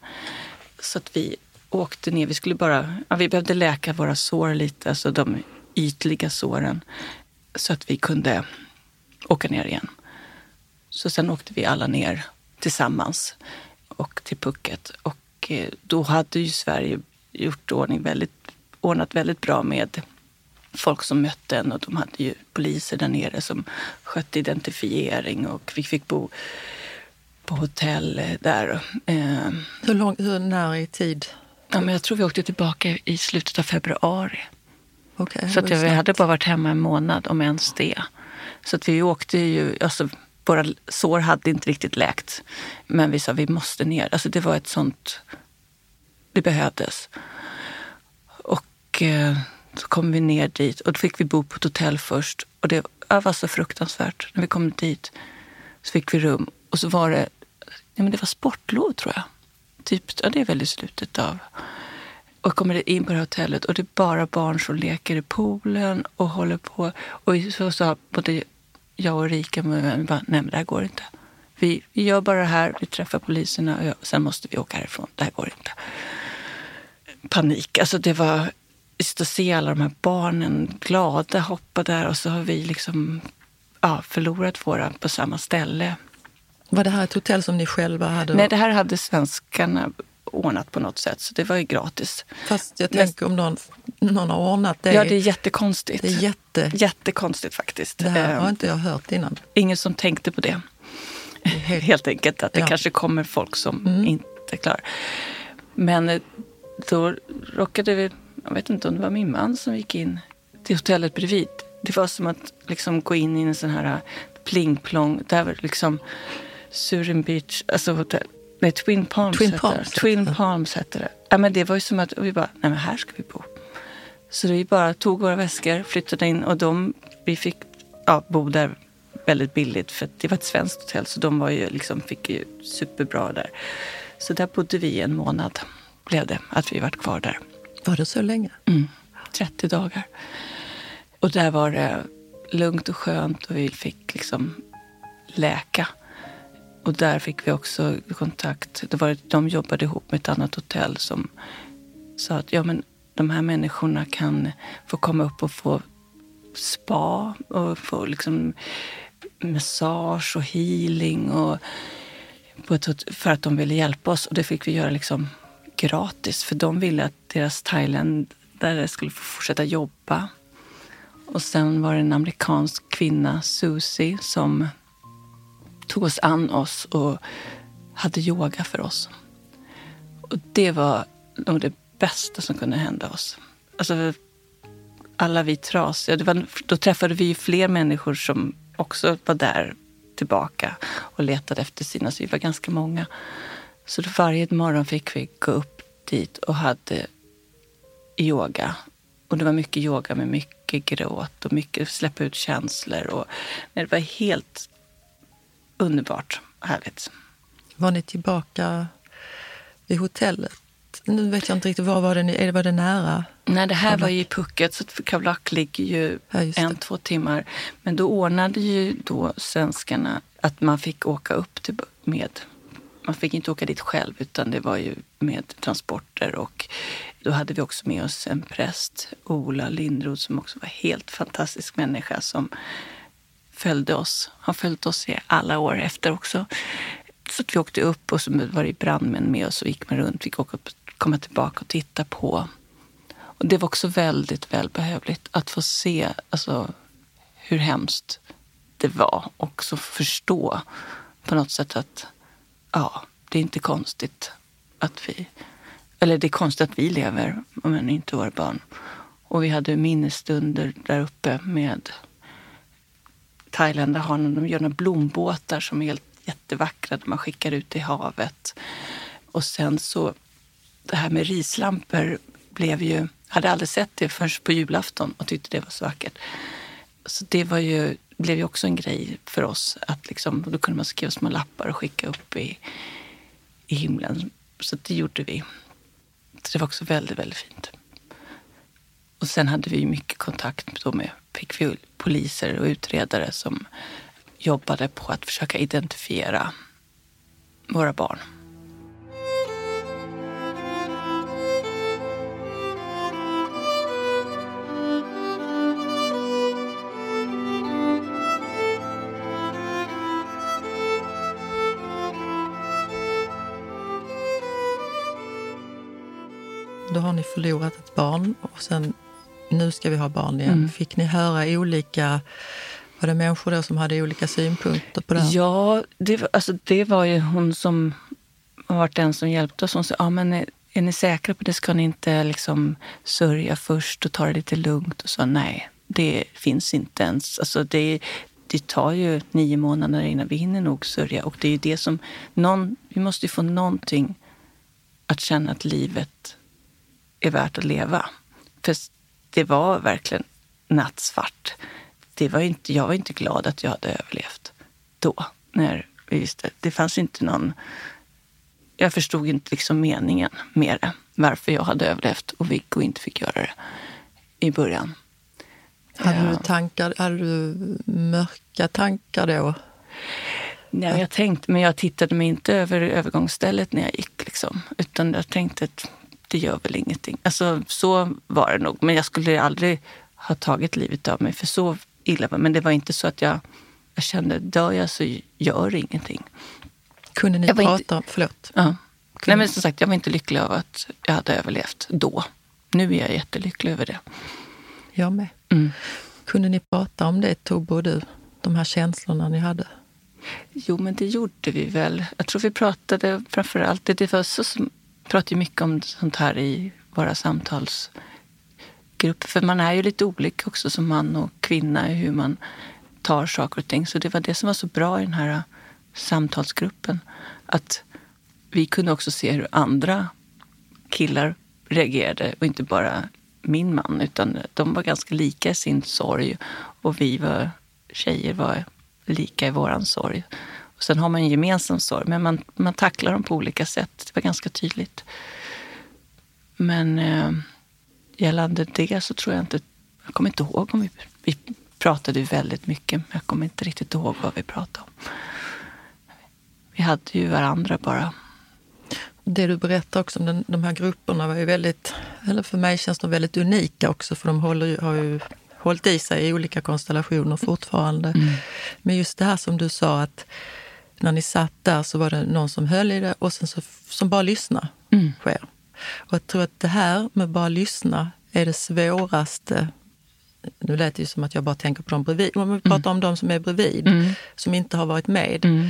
Så att vi åkte ner. Vi skulle bara, ja, vi behövde läka våra sår lite, alltså de ytliga såren. Så att vi kunde åka ner igen. Så sen åkte vi alla ner tillsammans och till Phuket. Och eh, då hade ju Sverige gjort ordning väldigt, ordnat väldigt bra med folk som mötte en och de hade ju poliser där nere som skötte identifiering och vi fick bo på hotell där. Eh, hur, lång, hur när i tid? Ja, men jag tror vi åkte tillbaka i slutet av februari. Okay, så att vi hade bara varit hemma en månad, om ens det. Så att vi åkte ju, alltså, våra sår hade inte riktigt läkt. Men vi sa vi måste ner. Alltså det var ett sånt det behövdes. Och eh, så kom vi ner dit och då fick vi bo på ett hotell först. Och det var så fruktansvärt. När vi kom dit så fick vi rum och så var det, ja, men det var sportlov tror jag. Typ, ja, det är väl i slutet av och kommer in på det här hotellet och det är bara barn som leker i poolen och håller på. Och så sa både jag och Rika, men bara, nej men det här går inte. Vi, vi gör bara det här, vi träffar poliserna och sen måste vi åka härifrån. Det här går inte panik. Alltså det var just att se alla de här barnen glada hoppa där och så har vi liksom ja, förlorat våra på samma ställe. Var det här ett hotell som ni själva hade? Nej, det här hade svenskarna ordnat på något sätt. Så det var ju gratis. Fast jag tänker om någon, någon har ordnat det. Ja, det är jättekonstigt. Det är jätte... Jättekonstigt faktiskt. Det här har Ehm, inte jag hört innan. Ingen som tänkte på det. *laughs* Helt enkelt att det Ja. kanske kommer folk som Mm. inte klarar. Men eh, då råkade vi, jag vet inte om det var min man som gick in till hotellet bredvid. Det var som att liksom gå in i en sån här eh, pling-plong. Där liksom Surin Beach, alltså hotell. Nej, Twin Palms Twin hette Palms det. Twin. Palms hette det. Ja, men det var ju som att vi bara, nej men här ska vi bo. Så vi bara tog våra väskor, flyttade in och de, vi fick ja, bo där väldigt billigt för det var ett svenskt hotell så de var ju liksom, fick ju superbra där. Så där bodde vi en månad blev det att vi vart kvar där. Var det så länge? Mm. 30 dagar. Och där var det lugnt och skönt och vi fick liksom läka. Och där fick vi också kontakt. Det var, de jobbade ihop med ett annat hotell som sa att ja, men de här människorna kan få komma upp och få spa och få liksom massage och healing och för att de ville hjälpa oss. Och det fick vi göra liksom gratis för de ville att deras thailändare skulle få fortsätta jobba. Och sen var det en amerikansk kvinna, Susie, som tog oss an oss och hade yoga för oss. Och det var nog det bästa som kunde hända oss. Alltså, alla vi trasiga. Det var, då träffade vi ju fler människor som också var där tillbaka och letade efter sina. Så vi var ganska många. Så då varje morgon fick vi gå upp dit och hade yoga. Och det var mycket yoga med mycket gråt och mycket släppa ut känslor. Och, nej, det var helt underbart härligt. Var ni tillbaka vid hotellet? Nu vet jag inte riktigt, var var det, ni- var det nära? Nej, det här Kavlak. var ju i Phuket, så Kavlak ligger ju Ja, en, två timmar. Men då ordnade ju då svenskarna att man fick åka upp till, med, man fick inte åka dit själv utan det var ju med transporter och då hade vi också med oss en präst, Ola Lindroth, som också var helt fantastisk människa som följde oss. Har följt oss i alla år efter också. Så att vi åkte upp och så var det brandmän med oss och gick man runt. Vi fick åka komma tillbaka och titta på. Och det var också väldigt välbehövligt att få se alltså, hur hemskt det var och så förstå på något sätt att ja, det är inte konstigt att vi, eller det är konstigt att vi lever men inte våra barn. Och vi hade minnesstunder där uppe med Thailändare har när de gör några blombåtar som är helt jättevackra. De man skickar ut i havet. Och sen så, det här med rislampor blev ju, hade aldrig sett det förrän på julafton och tyckte det var så vackert. Så det var ju, blev ju också en grej för oss. att liksom, Då kunde man skriva små lappar och skicka upp i, i himlen. Så det gjorde vi. Så det var också väldigt, väldigt fint. Och sen hade vi ju mycket kontakt då med fick vi poliser och utredare som jobbade på att försöka identifiera våra barn. Då har ni förlorat ett barn och sen nu ska vi ha barn igen. Mm. Fick ni höra olika, var det människor då som hade olika synpunkter på det här? Ja, det, var- alltså, det var ju hon som har varit den som hjälpte oss. Hon sa, ja, men är, är ni säkra på det? Ska ni inte liksom sörja först och ta det lite lugnt? Och så nej, det finns inte ens. Alltså, det, det tar ju nio månader innan vi hinner nog sörja. Och det är ju det som, någon, vi måste ju få någonting att känna att livet är värt att leva. För det var verkligen nattsvart. Det var inte, jag var inte glad att jag hade överlevt då. När vi visste. Det fanns inte någon... Jag förstod inte liksom meningen med det. Varför jag hade överlevt och Viggo inte fick göra det i början. Hade du tankar, hade du mörka tankar då? Nej, jag tänkte, men jag tittade mig inte över övergångsstället när jag gick. Liksom, utan jag tänkte att det gör väl ingenting. Alltså, så var det nog. Men jag skulle aldrig ha tagit livet av mig, för så illa var Men det var inte så att jag, jag kände, dör jag så gör det ingenting. Kunde ni Jag prata inte- om, förlåt, Ja. Nej, men som sagt, jag var inte lycklig över att jag hade överlevt då. Nu är jag jättelycklig över det. Jag med. Mm. Kunde ni prata om det, Tobbe och du? De här känslorna ni hade? Jo, men det gjorde vi väl. Jag tror vi pratade framför allt, det var så som pratar ju mycket om sånt här i våra samtalsgrupper. För man är ju lite olika också som man och kvinna i hur man tar saker och ting. Så det var det som var så bra i den här samtalsgruppen. Att vi kunde också se hur andra killar reagerade och inte bara min man, utan de var ganska lika i sin sorg och vi var, tjejer var lika i våran sorg. Sen har man en gemensam sorg, men man, man tacklar dem på olika sätt. Det var ganska tydligt. Men eh, gällande det så tror jag inte... Jag kommer inte ihåg om vi, vi pratade väldigt mycket, men jag kommer inte riktigt ihåg vad vi pratade om. Vi hade ju varandra bara. Det du berättar också om den, de här grupperna var ju väldigt, eller för mig känns de väldigt unika också för de håller, har ju hållit i sig i olika konstellationer fortfarande. Mm. Men just det här som du sa att när ni satt där så var det någon som höll i det och sen så, som bara lyssnade mm. sker. Och jag tror att det här med bara lyssna är det svåraste nu lät det ju som att jag bara tänker på dem bredvid. Om vi pratar mm. om de som är bredvid, mm. som inte har varit med. Mm.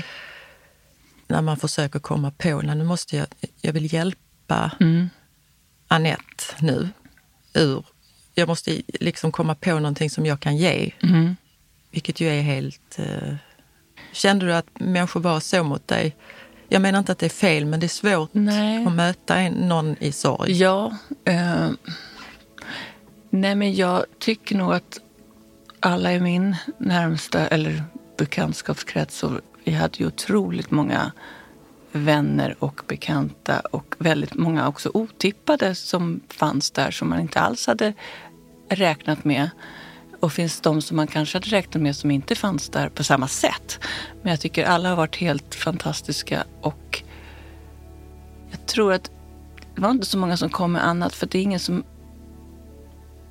När man försöker komma på, när nu måste jag, jag vill hjälpa mm. Annette nu ur jag måste liksom komma på någonting som jag kan ge. Mm. Vilket ju är helt... Eh... Kände du att människor var så mot dig? Jag menar inte att det är fel, men det är svårt Nej. att möta en, någon i sorg. Ja. Eh... Nej, men jag tycker nog att alla i min närmsta eller bekantskapskrets, och vi hade ju otroligt många vänner och bekanta och väldigt många också otippade som fanns där som man inte alls hade räknat med. Och finns de som man kanske hade räknat med som inte fanns där på samma sätt. Men jag tycker alla har varit helt fantastiska och jag tror att det var inte så många som kom med annat för det är ingen som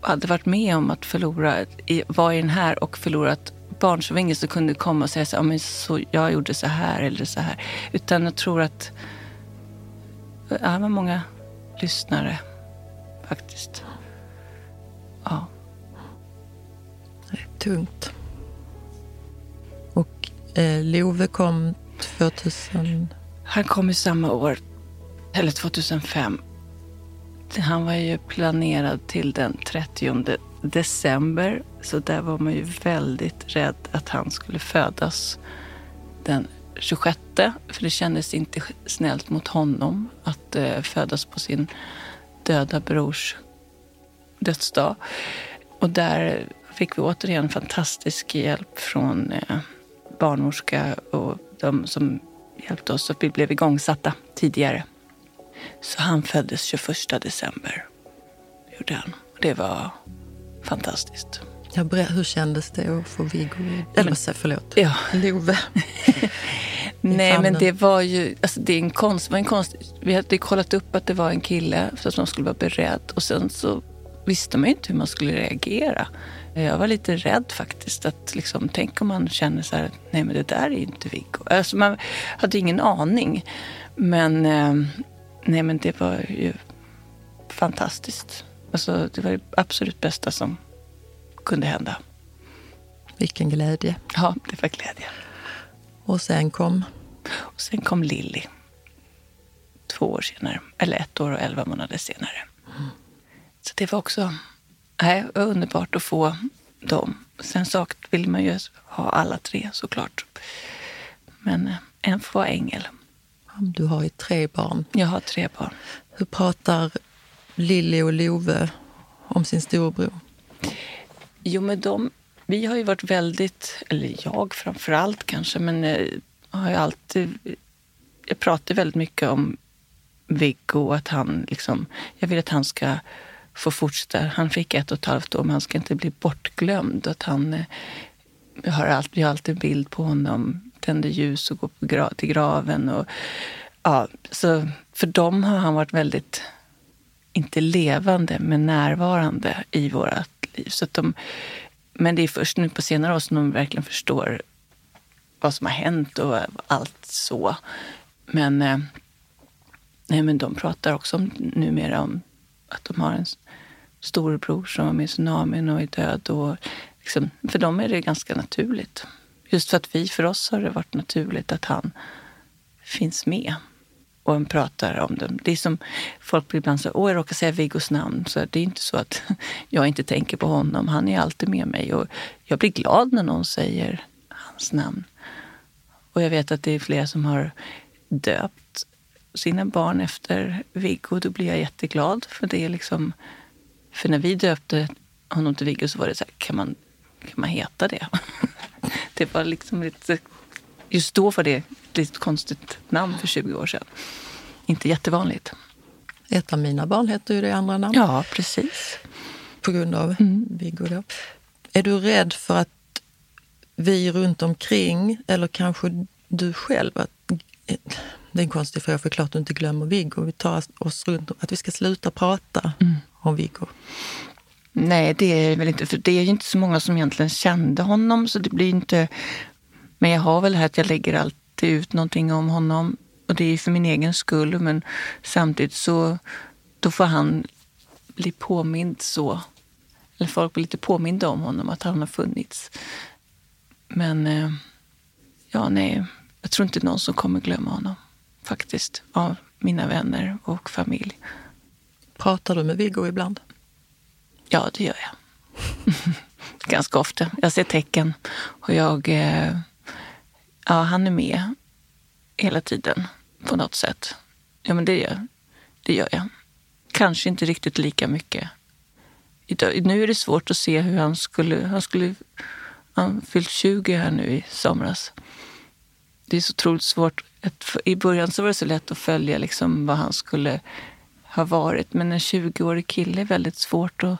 hade varit med om att förlora, var i den här och förlorat barn så var ingen som kunde komma och säga så, ja, men så jag gjorde så här eller så här. Utan jag tror att det var många lyssnare faktiskt. Ja. Tungt. Och eh, Love kom 2000? Han kom i samma år, eller 2005. Han var ju planerad till den 30 december. Så där var man ju väldigt rädd att han skulle födas den 26. För det kändes inte snällt mot honom att eh, födas på sin döda brors dödsdag. Och där fick vi återigen fantastisk hjälp från eh, barnmorska och de som hjälpte oss. Och vi blev igångsatta tidigare. Så han föddes 21 december. Gjorde han. Det var fantastiskt. Ja, hur kändes det att få Viggo, eller så, förlåt, ja. Love? *laughs* Nej, men det var ju alltså, det är en konst, var en konst. Vi hade kollat upp att det var en kille så att man skulle vara beredd. Och sen så visste man inte hur man skulle reagera. Jag var lite rädd faktiskt. att liksom, Tänk om man känner så här, nej men det där är inte Viggo. Alltså, man hade ingen aning. Men, eh, nej, men det var ju fantastiskt. Alltså, det var det absolut bästa som kunde hända. Vilken glädje. Ja, det var glädje. Och sen kom? Och sen kom Lilly. Två år senare. Eller ett år och elva månader senare. Så det var också nej, underbart att få dem. Sen sagt vill man ju ha alla tre såklart. Men eh, en får vara ängel. Du har ju tre barn. Jag har tre barn. Hur pratar Lilly och Love om sin storebror? Jo, men de, vi har ju varit väldigt, eller jag framför allt kanske, men jag har ju alltid... Jag pratar väldigt mycket om Viggo och att han liksom... Jag vill att han ska få fortsätta. Han fick ett och ett halvt år, men han ska inte bli bortglömd. Att han, jag har alltid, jag har alltid en bild på honom, tänder ljus och går gra till graven. Och, ja, så för dem har han varit väldigt, inte levande, men närvarande i vårt liv. Så de, men det är först nu på senare år som de verkligen förstår vad som har hänt och allt så. Men eh, Nej, men de pratar också om, numera om att de har en storebror som var med i tsunamin och är död. Och liksom, för dem är det ganska naturligt. Just för att vi, för oss har det varit naturligt att han finns med och en pratar om dem. Det är som folk blir ibland så, åh jag råkar säga Viggos namn. Så det är inte så att *laughs* jag inte tänker på honom. Han är alltid med mig och jag blir glad när någon säger hans namn. Och jag vet att det är flera som har döpt sina barn efter Viggo. Då blir jag jätteglad. För det är liksom, för när vi döpte honom till Viggo så var det så här, kan man, kan man heta det? *laughs* det var liksom lite, just då var det ett lite konstigt namn för 20 år sedan. Inte jättevanligt. Ett av mina barn heter ju det andra namn. Ja, precis. På grund av mm. Viggo då. Är du rädd för att vi runt omkring, eller kanske du själv, att, det är en konstig fråga för klart du inte glömmer Viggo. Vi tar oss runt att vi ska sluta prata mm om Viggo. Nej, det är väl inte, för det är ju inte så många som egentligen kände honom så det blir inte... Men jag har väl det här att jag lägger alltid ut någonting om honom och det är för min egen skull men samtidigt så då får han bli påmind så. Eller folk blir lite påminda om honom, att han har funnits. Men eh, ja, nej, jag tror inte någon som kommer glömma honom faktiskt, av mina vänner och familj. Pratar du med Viggo ibland? Ja, det gör jag. *laughs* Ganska ofta. Jag ser tecken och jag... Eh, ja, han är med hela tiden på något sätt. Ja, men det gör, det gör jag. Kanske inte riktigt lika mycket. Nu är det svårt att se hur han skulle... Han skulle han fyllt 20 här nu i somras. Det är så otroligt svårt. I början så var det så lätt att följa liksom vad han skulle ha varit. Men en 20-årig kille är väldigt svårt att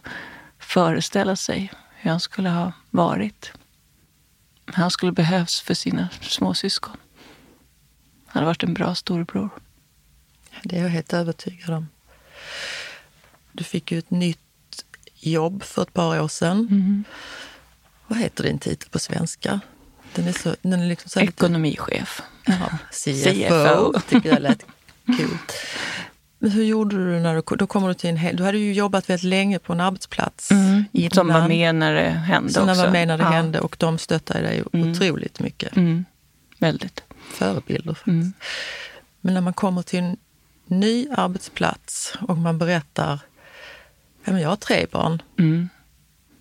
föreställa sig hur han skulle ha varit. Han skulle behövs för sina småsyskon. Han hade varit en bra storebror. Det är jag helt övertygad om. Du fick ju ett nytt jobb för ett par år sedan. Mm. Vad heter din titel på svenska? Den är så, den är liksom så Ekonomichef. Jaha, *laughs* CFO, CFO. tycker jag lät kul. Men hur gjorde du när du, då kommer du till en Du hade ju jobbat väldigt länge på en arbetsplats. Mm, innan, som var med när det hände som också. var med när det ja. hände och de stöttade dig mm. otroligt mycket. Mm, väldigt. Förebilder faktiskt. Mm. Men när man kommer till en ny arbetsplats och man berättar, ja men jag har tre barn. Mm.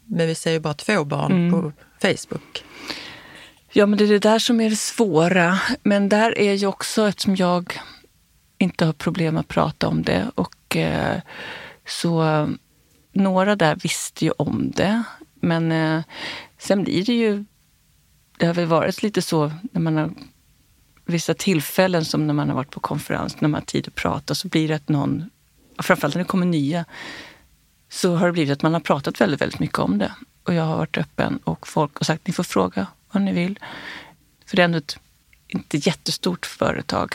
Men vi ser ju bara två barn mm. på Facebook. Ja, men det är det där som är det svåra. Men där är ju också, eftersom jag inte har problem att prata om det. Och eh, så eh, några där visste ju om det. Men eh, sen blir det ju... Det har väl varit lite så när man har vissa tillfällen som när man har varit på konferens, när man har tid att prata, så blir det att någon, framförallt när det kommer nya, så har det blivit att man har pratat väldigt, väldigt mycket om det. Och jag har varit öppen och folk har sagt ni får fråga vad ni vill. För det är ändå ett inte jättestort företag.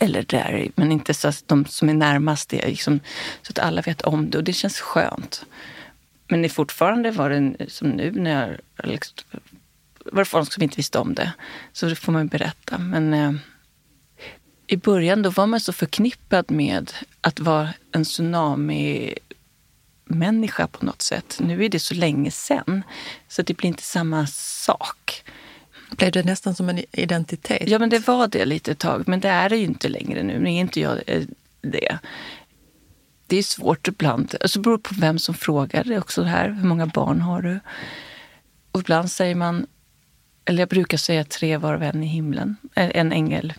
Eller där, men inte så att de som är närmast det, liksom, så att alla vet om det och det känns skönt. Men det fortfarande var det som nu när jag liksom, var det folk som inte visste om det. Så det får man berätta. Men eh, i början då var man så förknippad med att vara en tsunami människa på något sätt. Nu är det så länge sen, så det blir inte samma sak. Blev det nästan som en identitet? Ja, men det var det lite ett tag. Men det är det ju inte längre nu. Nu är inte jag eh, det. Det är svårt ibland. Alltså, det beror på vem som frågar. Det också det här. Hur många barn har du? Och ibland säger man, eller jag brukar säga tre var och en i himlen. Eh, en ängel.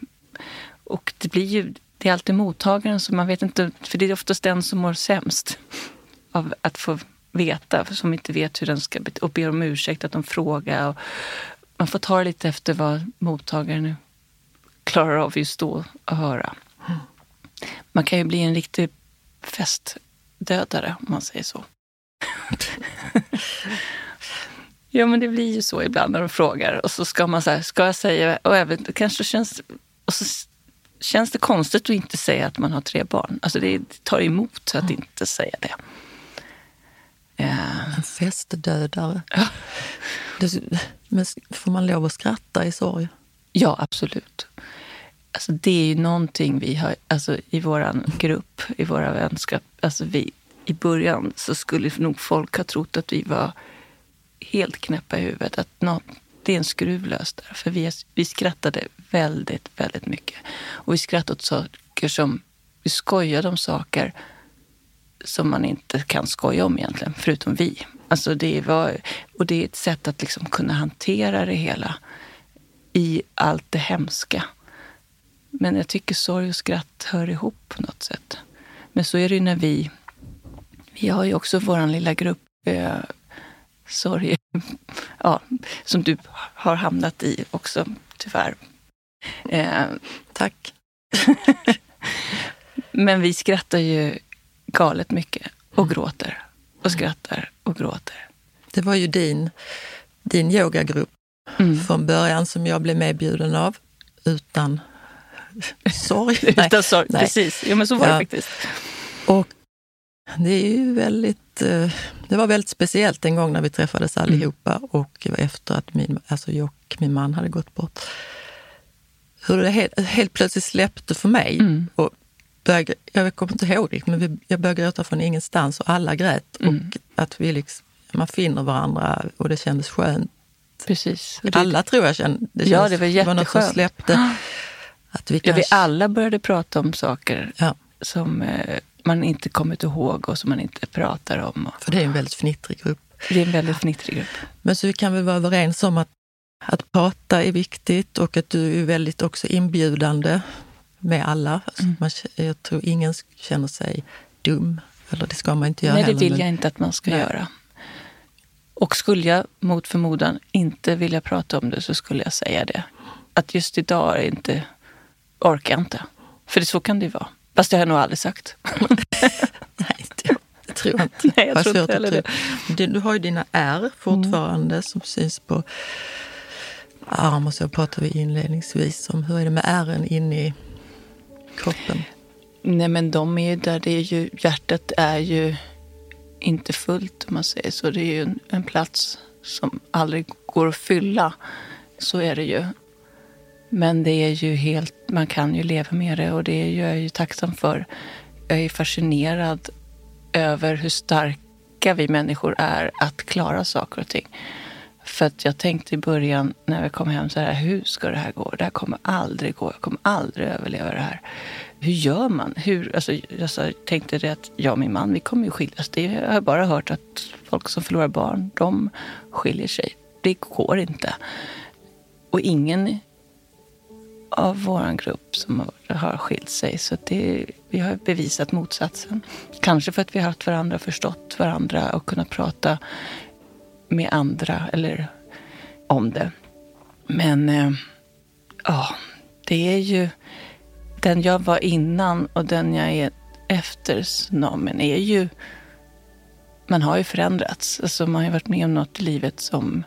Och det blir ju, det är alltid mottagaren som man vet inte, för det är oftast den som mår sämst av att få veta, som inte vet hur den ska och ber om ursäkt att de frågar. Och man får ta det lite efter vad mottagaren klarar av just då att höra. Man kan ju bli en riktig festdödare om man säger så. *laughs* ja, men det blir ju så ibland när de frågar och så ska man säga, ska jag säga, och även kanske känns, och så känns det konstigt att inte säga att man har tre barn. Alltså det tar emot att inte säga det. En festdödare. Ja men får man lov att skratta i sorg? Ja, absolut. Alltså det är ju någonting vi har, alltså i vår grupp, i våra vänskap, alltså vi, i början så skulle nog folk ha trott att vi var helt knäppa i huvudet. Att något, det är en skruv lös där. För vi, vi skrattade väldigt, väldigt mycket. Och vi skrattade åt saker som, vi skojade om saker som man inte kan skoja om egentligen, förutom vi. Alltså det var, och det är ett sätt att liksom kunna hantera det hela i allt det hemska. Men jag tycker sorg och skratt hör ihop på något sätt. Men så är det ju när vi... Vi har ju också vår lilla grupp eh, sorg, *laughs* ja, som du har hamnat i också, tyvärr. Eh, Tack. *laughs* Men vi skrattar ju galet mycket och gråter och skrattar och gråter. Det var ju din, din yogagrupp mm. från början som jag blev medbjuden av utan sorg. *laughs* utan sorg, Nej. precis. Jo, men så var ja. det faktiskt. Och det är ju väldigt, eh, det var väldigt speciellt en gång när vi träffades mm. allihopa mm. och efter att min, alltså Jock, min man, hade gått bort. Hur det helt, helt plötsligt släppte för mig. Mm. Och började, jag kommer inte ihåg det, men vi, jag började gråta från ingenstans och alla grät. Mm. Och att vi liksom, man finner varandra och det kändes skönt. Precis. Alla tror jag kände, det, ja, det var jätteskönt. Det var något som släppte. Att vi, kanske... ja, vi alla började prata om saker ja. som eh, man inte kommit ihåg och som man inte pratar om. För det är en väldigt fnittrig grupp. Det är en väldigt fnittrig grupp. Men så vi kan väl vara överens om att, att prata är viktigt och att du är väldigt också inbjudande med alla. Alltså mm. man, jag tror ingen känner sig dum. Eller det ska man inte göra Nej, det heller, vill men... jag inte att man ska Nej. göra. Och skulle jag mot förmodan inte vilja prata om det så skulle jag säga det. Att just idag är inte, orkar jag inte. För det, så kan det ju vara. Fast det har jag nog aldrig sagt. *laughs* Nej, det, det tror jag inte. Nej, jag tror inte heller det. Du har ju dina R fortfarande mm. som syns på arm och så pratade vi inledningsvis om. Hur är det med ärren inne i kroppen? Nej men de är ju där, det är ju, hjärtat är ju inte fullt om man säger så. Det är ju en, en plats som aldrig går att fylla. Så är det ju. Men det är ju helt, man kan ju leva med det och det är jag ju tacksam för. Jag är fascinerad över hur starka vi människor är att klara saker och ting. För att jag tänkte i början när vi kom hem så här, hur ska det här gå? Det här kommer aldrig gå. Jag kommer aldrig överleva det här. Hur gör man? Hur, alltså, jag tänkte det att jag och min man, vi kommer ju skiljas. Alltså, det har bara hört att folk som förlorar barn, de skiljer sig. Det går inte. Och ingen av vår grupp som har skilt sig. Så det, vi har bevisat motsatsen. Kanske för att vi har haft varandra, förstått varandra och kunnat prata med andra eller om det. Men eh, ja, det är ju den jag var innan och den jag är efter tsunamin är ju... Man har ju förändrats. Alltså man har varit med om något i livet som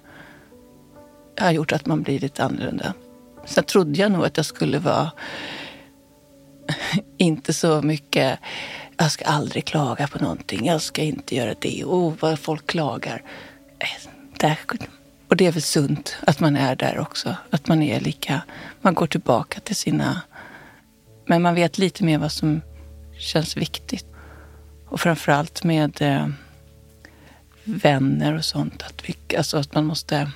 har gjort att man blir lite annorlunda. Sen trodde jag nog att jag skulle vara *laughs* inte så mycket jag ska aldrig klaga på någonting. Jag ska inte göra det. Oh, vad folk klagar. Där. Och det är väl sunt att man är där också. Att man är lika... Man går tillbaka till sina... Men man vet lite mer vad som känns viktigt. Och framförallt med eh, vänner och sånt. Att, vi, alltså att man måste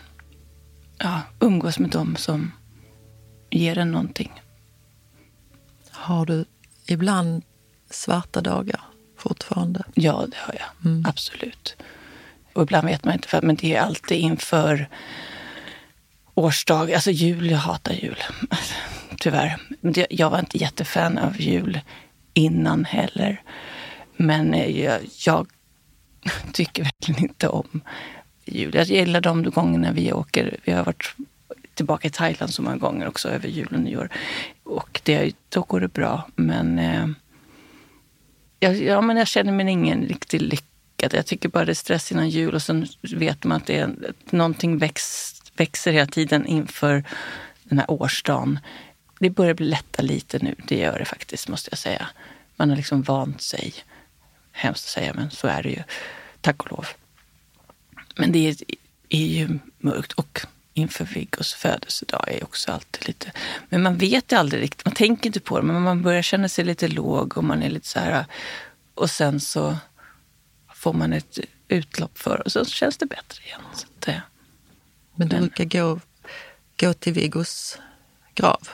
ja, umgås med dem som ger en någonting. Har du ibland svarta dagar fortfarande? Ja, det har jag. Mm. Absolut. Och ibland vet man inte, för, men det är alltid inför årsdag. Alltså jul, jag hatar jul. *laughs* Tyvärr. Jag var inte jättefan av jul innan heller. Men eh, jag, jag *laughs* tycker verkligen inte om jul. Jag gillar de gångerna vi åker. Vi har varit tillbaka i Thailand så många gånger också över jul och nyår. Och det, då går det bra. Men, eh, jag, ja, men jag känner mig ingen riktig lycka lyckad. Jag tycker bara det är stress innan jul och sen vet man att det är, någonting väx, växer hela tiden inför den här årsdagen. Det börjar bli lätta lite nu, det gör det faktiskt måste jag säga. Man har liksom vant sig. Hemskt att säga, men så är det ju. Tack och lov. Men det är, är ju mörkt. Och inför Viggos födelsedag är också alltid lite... Men man vet ju aldrig riktigt, man tänker inte på det, men man börjar känna sig lite låg och man är lite så här... Och sen så får man ett utlopp för och så känns det bättre igen. Så det, men du brukar gå, gå till Viggos grav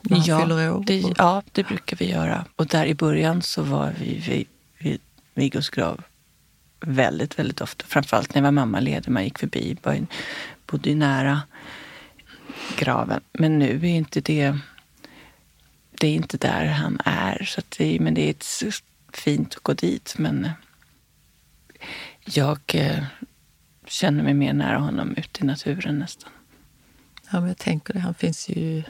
när han ja, fyller år? Det, ja, det brukar vi göra. Och där i början så var vi vid, vid Viggos grav väldigt, väldigt ofta. Framförallt när jag var mammaledig. Man gick förbi, bodde ju nära graven. Men nu är inte det... Det är inte där han är. Så det, men det är ett, fint att gå dit. Men jag eh, känner mig mer nära honom ute i naturen nästan. Ja, men jag tänker det. Han finns ju i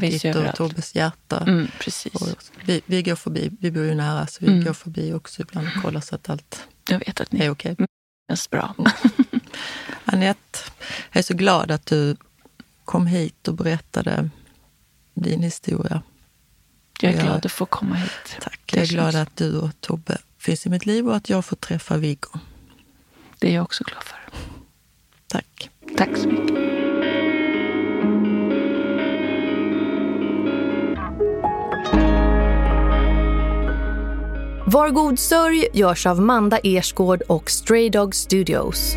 ditt och Tobbes hjärta. Mm, precis. Och vi, vi går förbi, vi bor ju nära, så vi mm. går förbi också ibland och kollar så att allt jag vet att ni är okej. Okay. Känns bra. *laughs* Anette, jag är så glad att du kom hit och berättade din historia. Jag är glad att få komma hit. Tack. Jag är glad att du och Tobbe finns i mitt liv och att jag får träffa Viggo. Det är jag också glad för. Tack. Tack så mycket. Var god sörj görs av Manda Ersgård och Stray Dog Studios.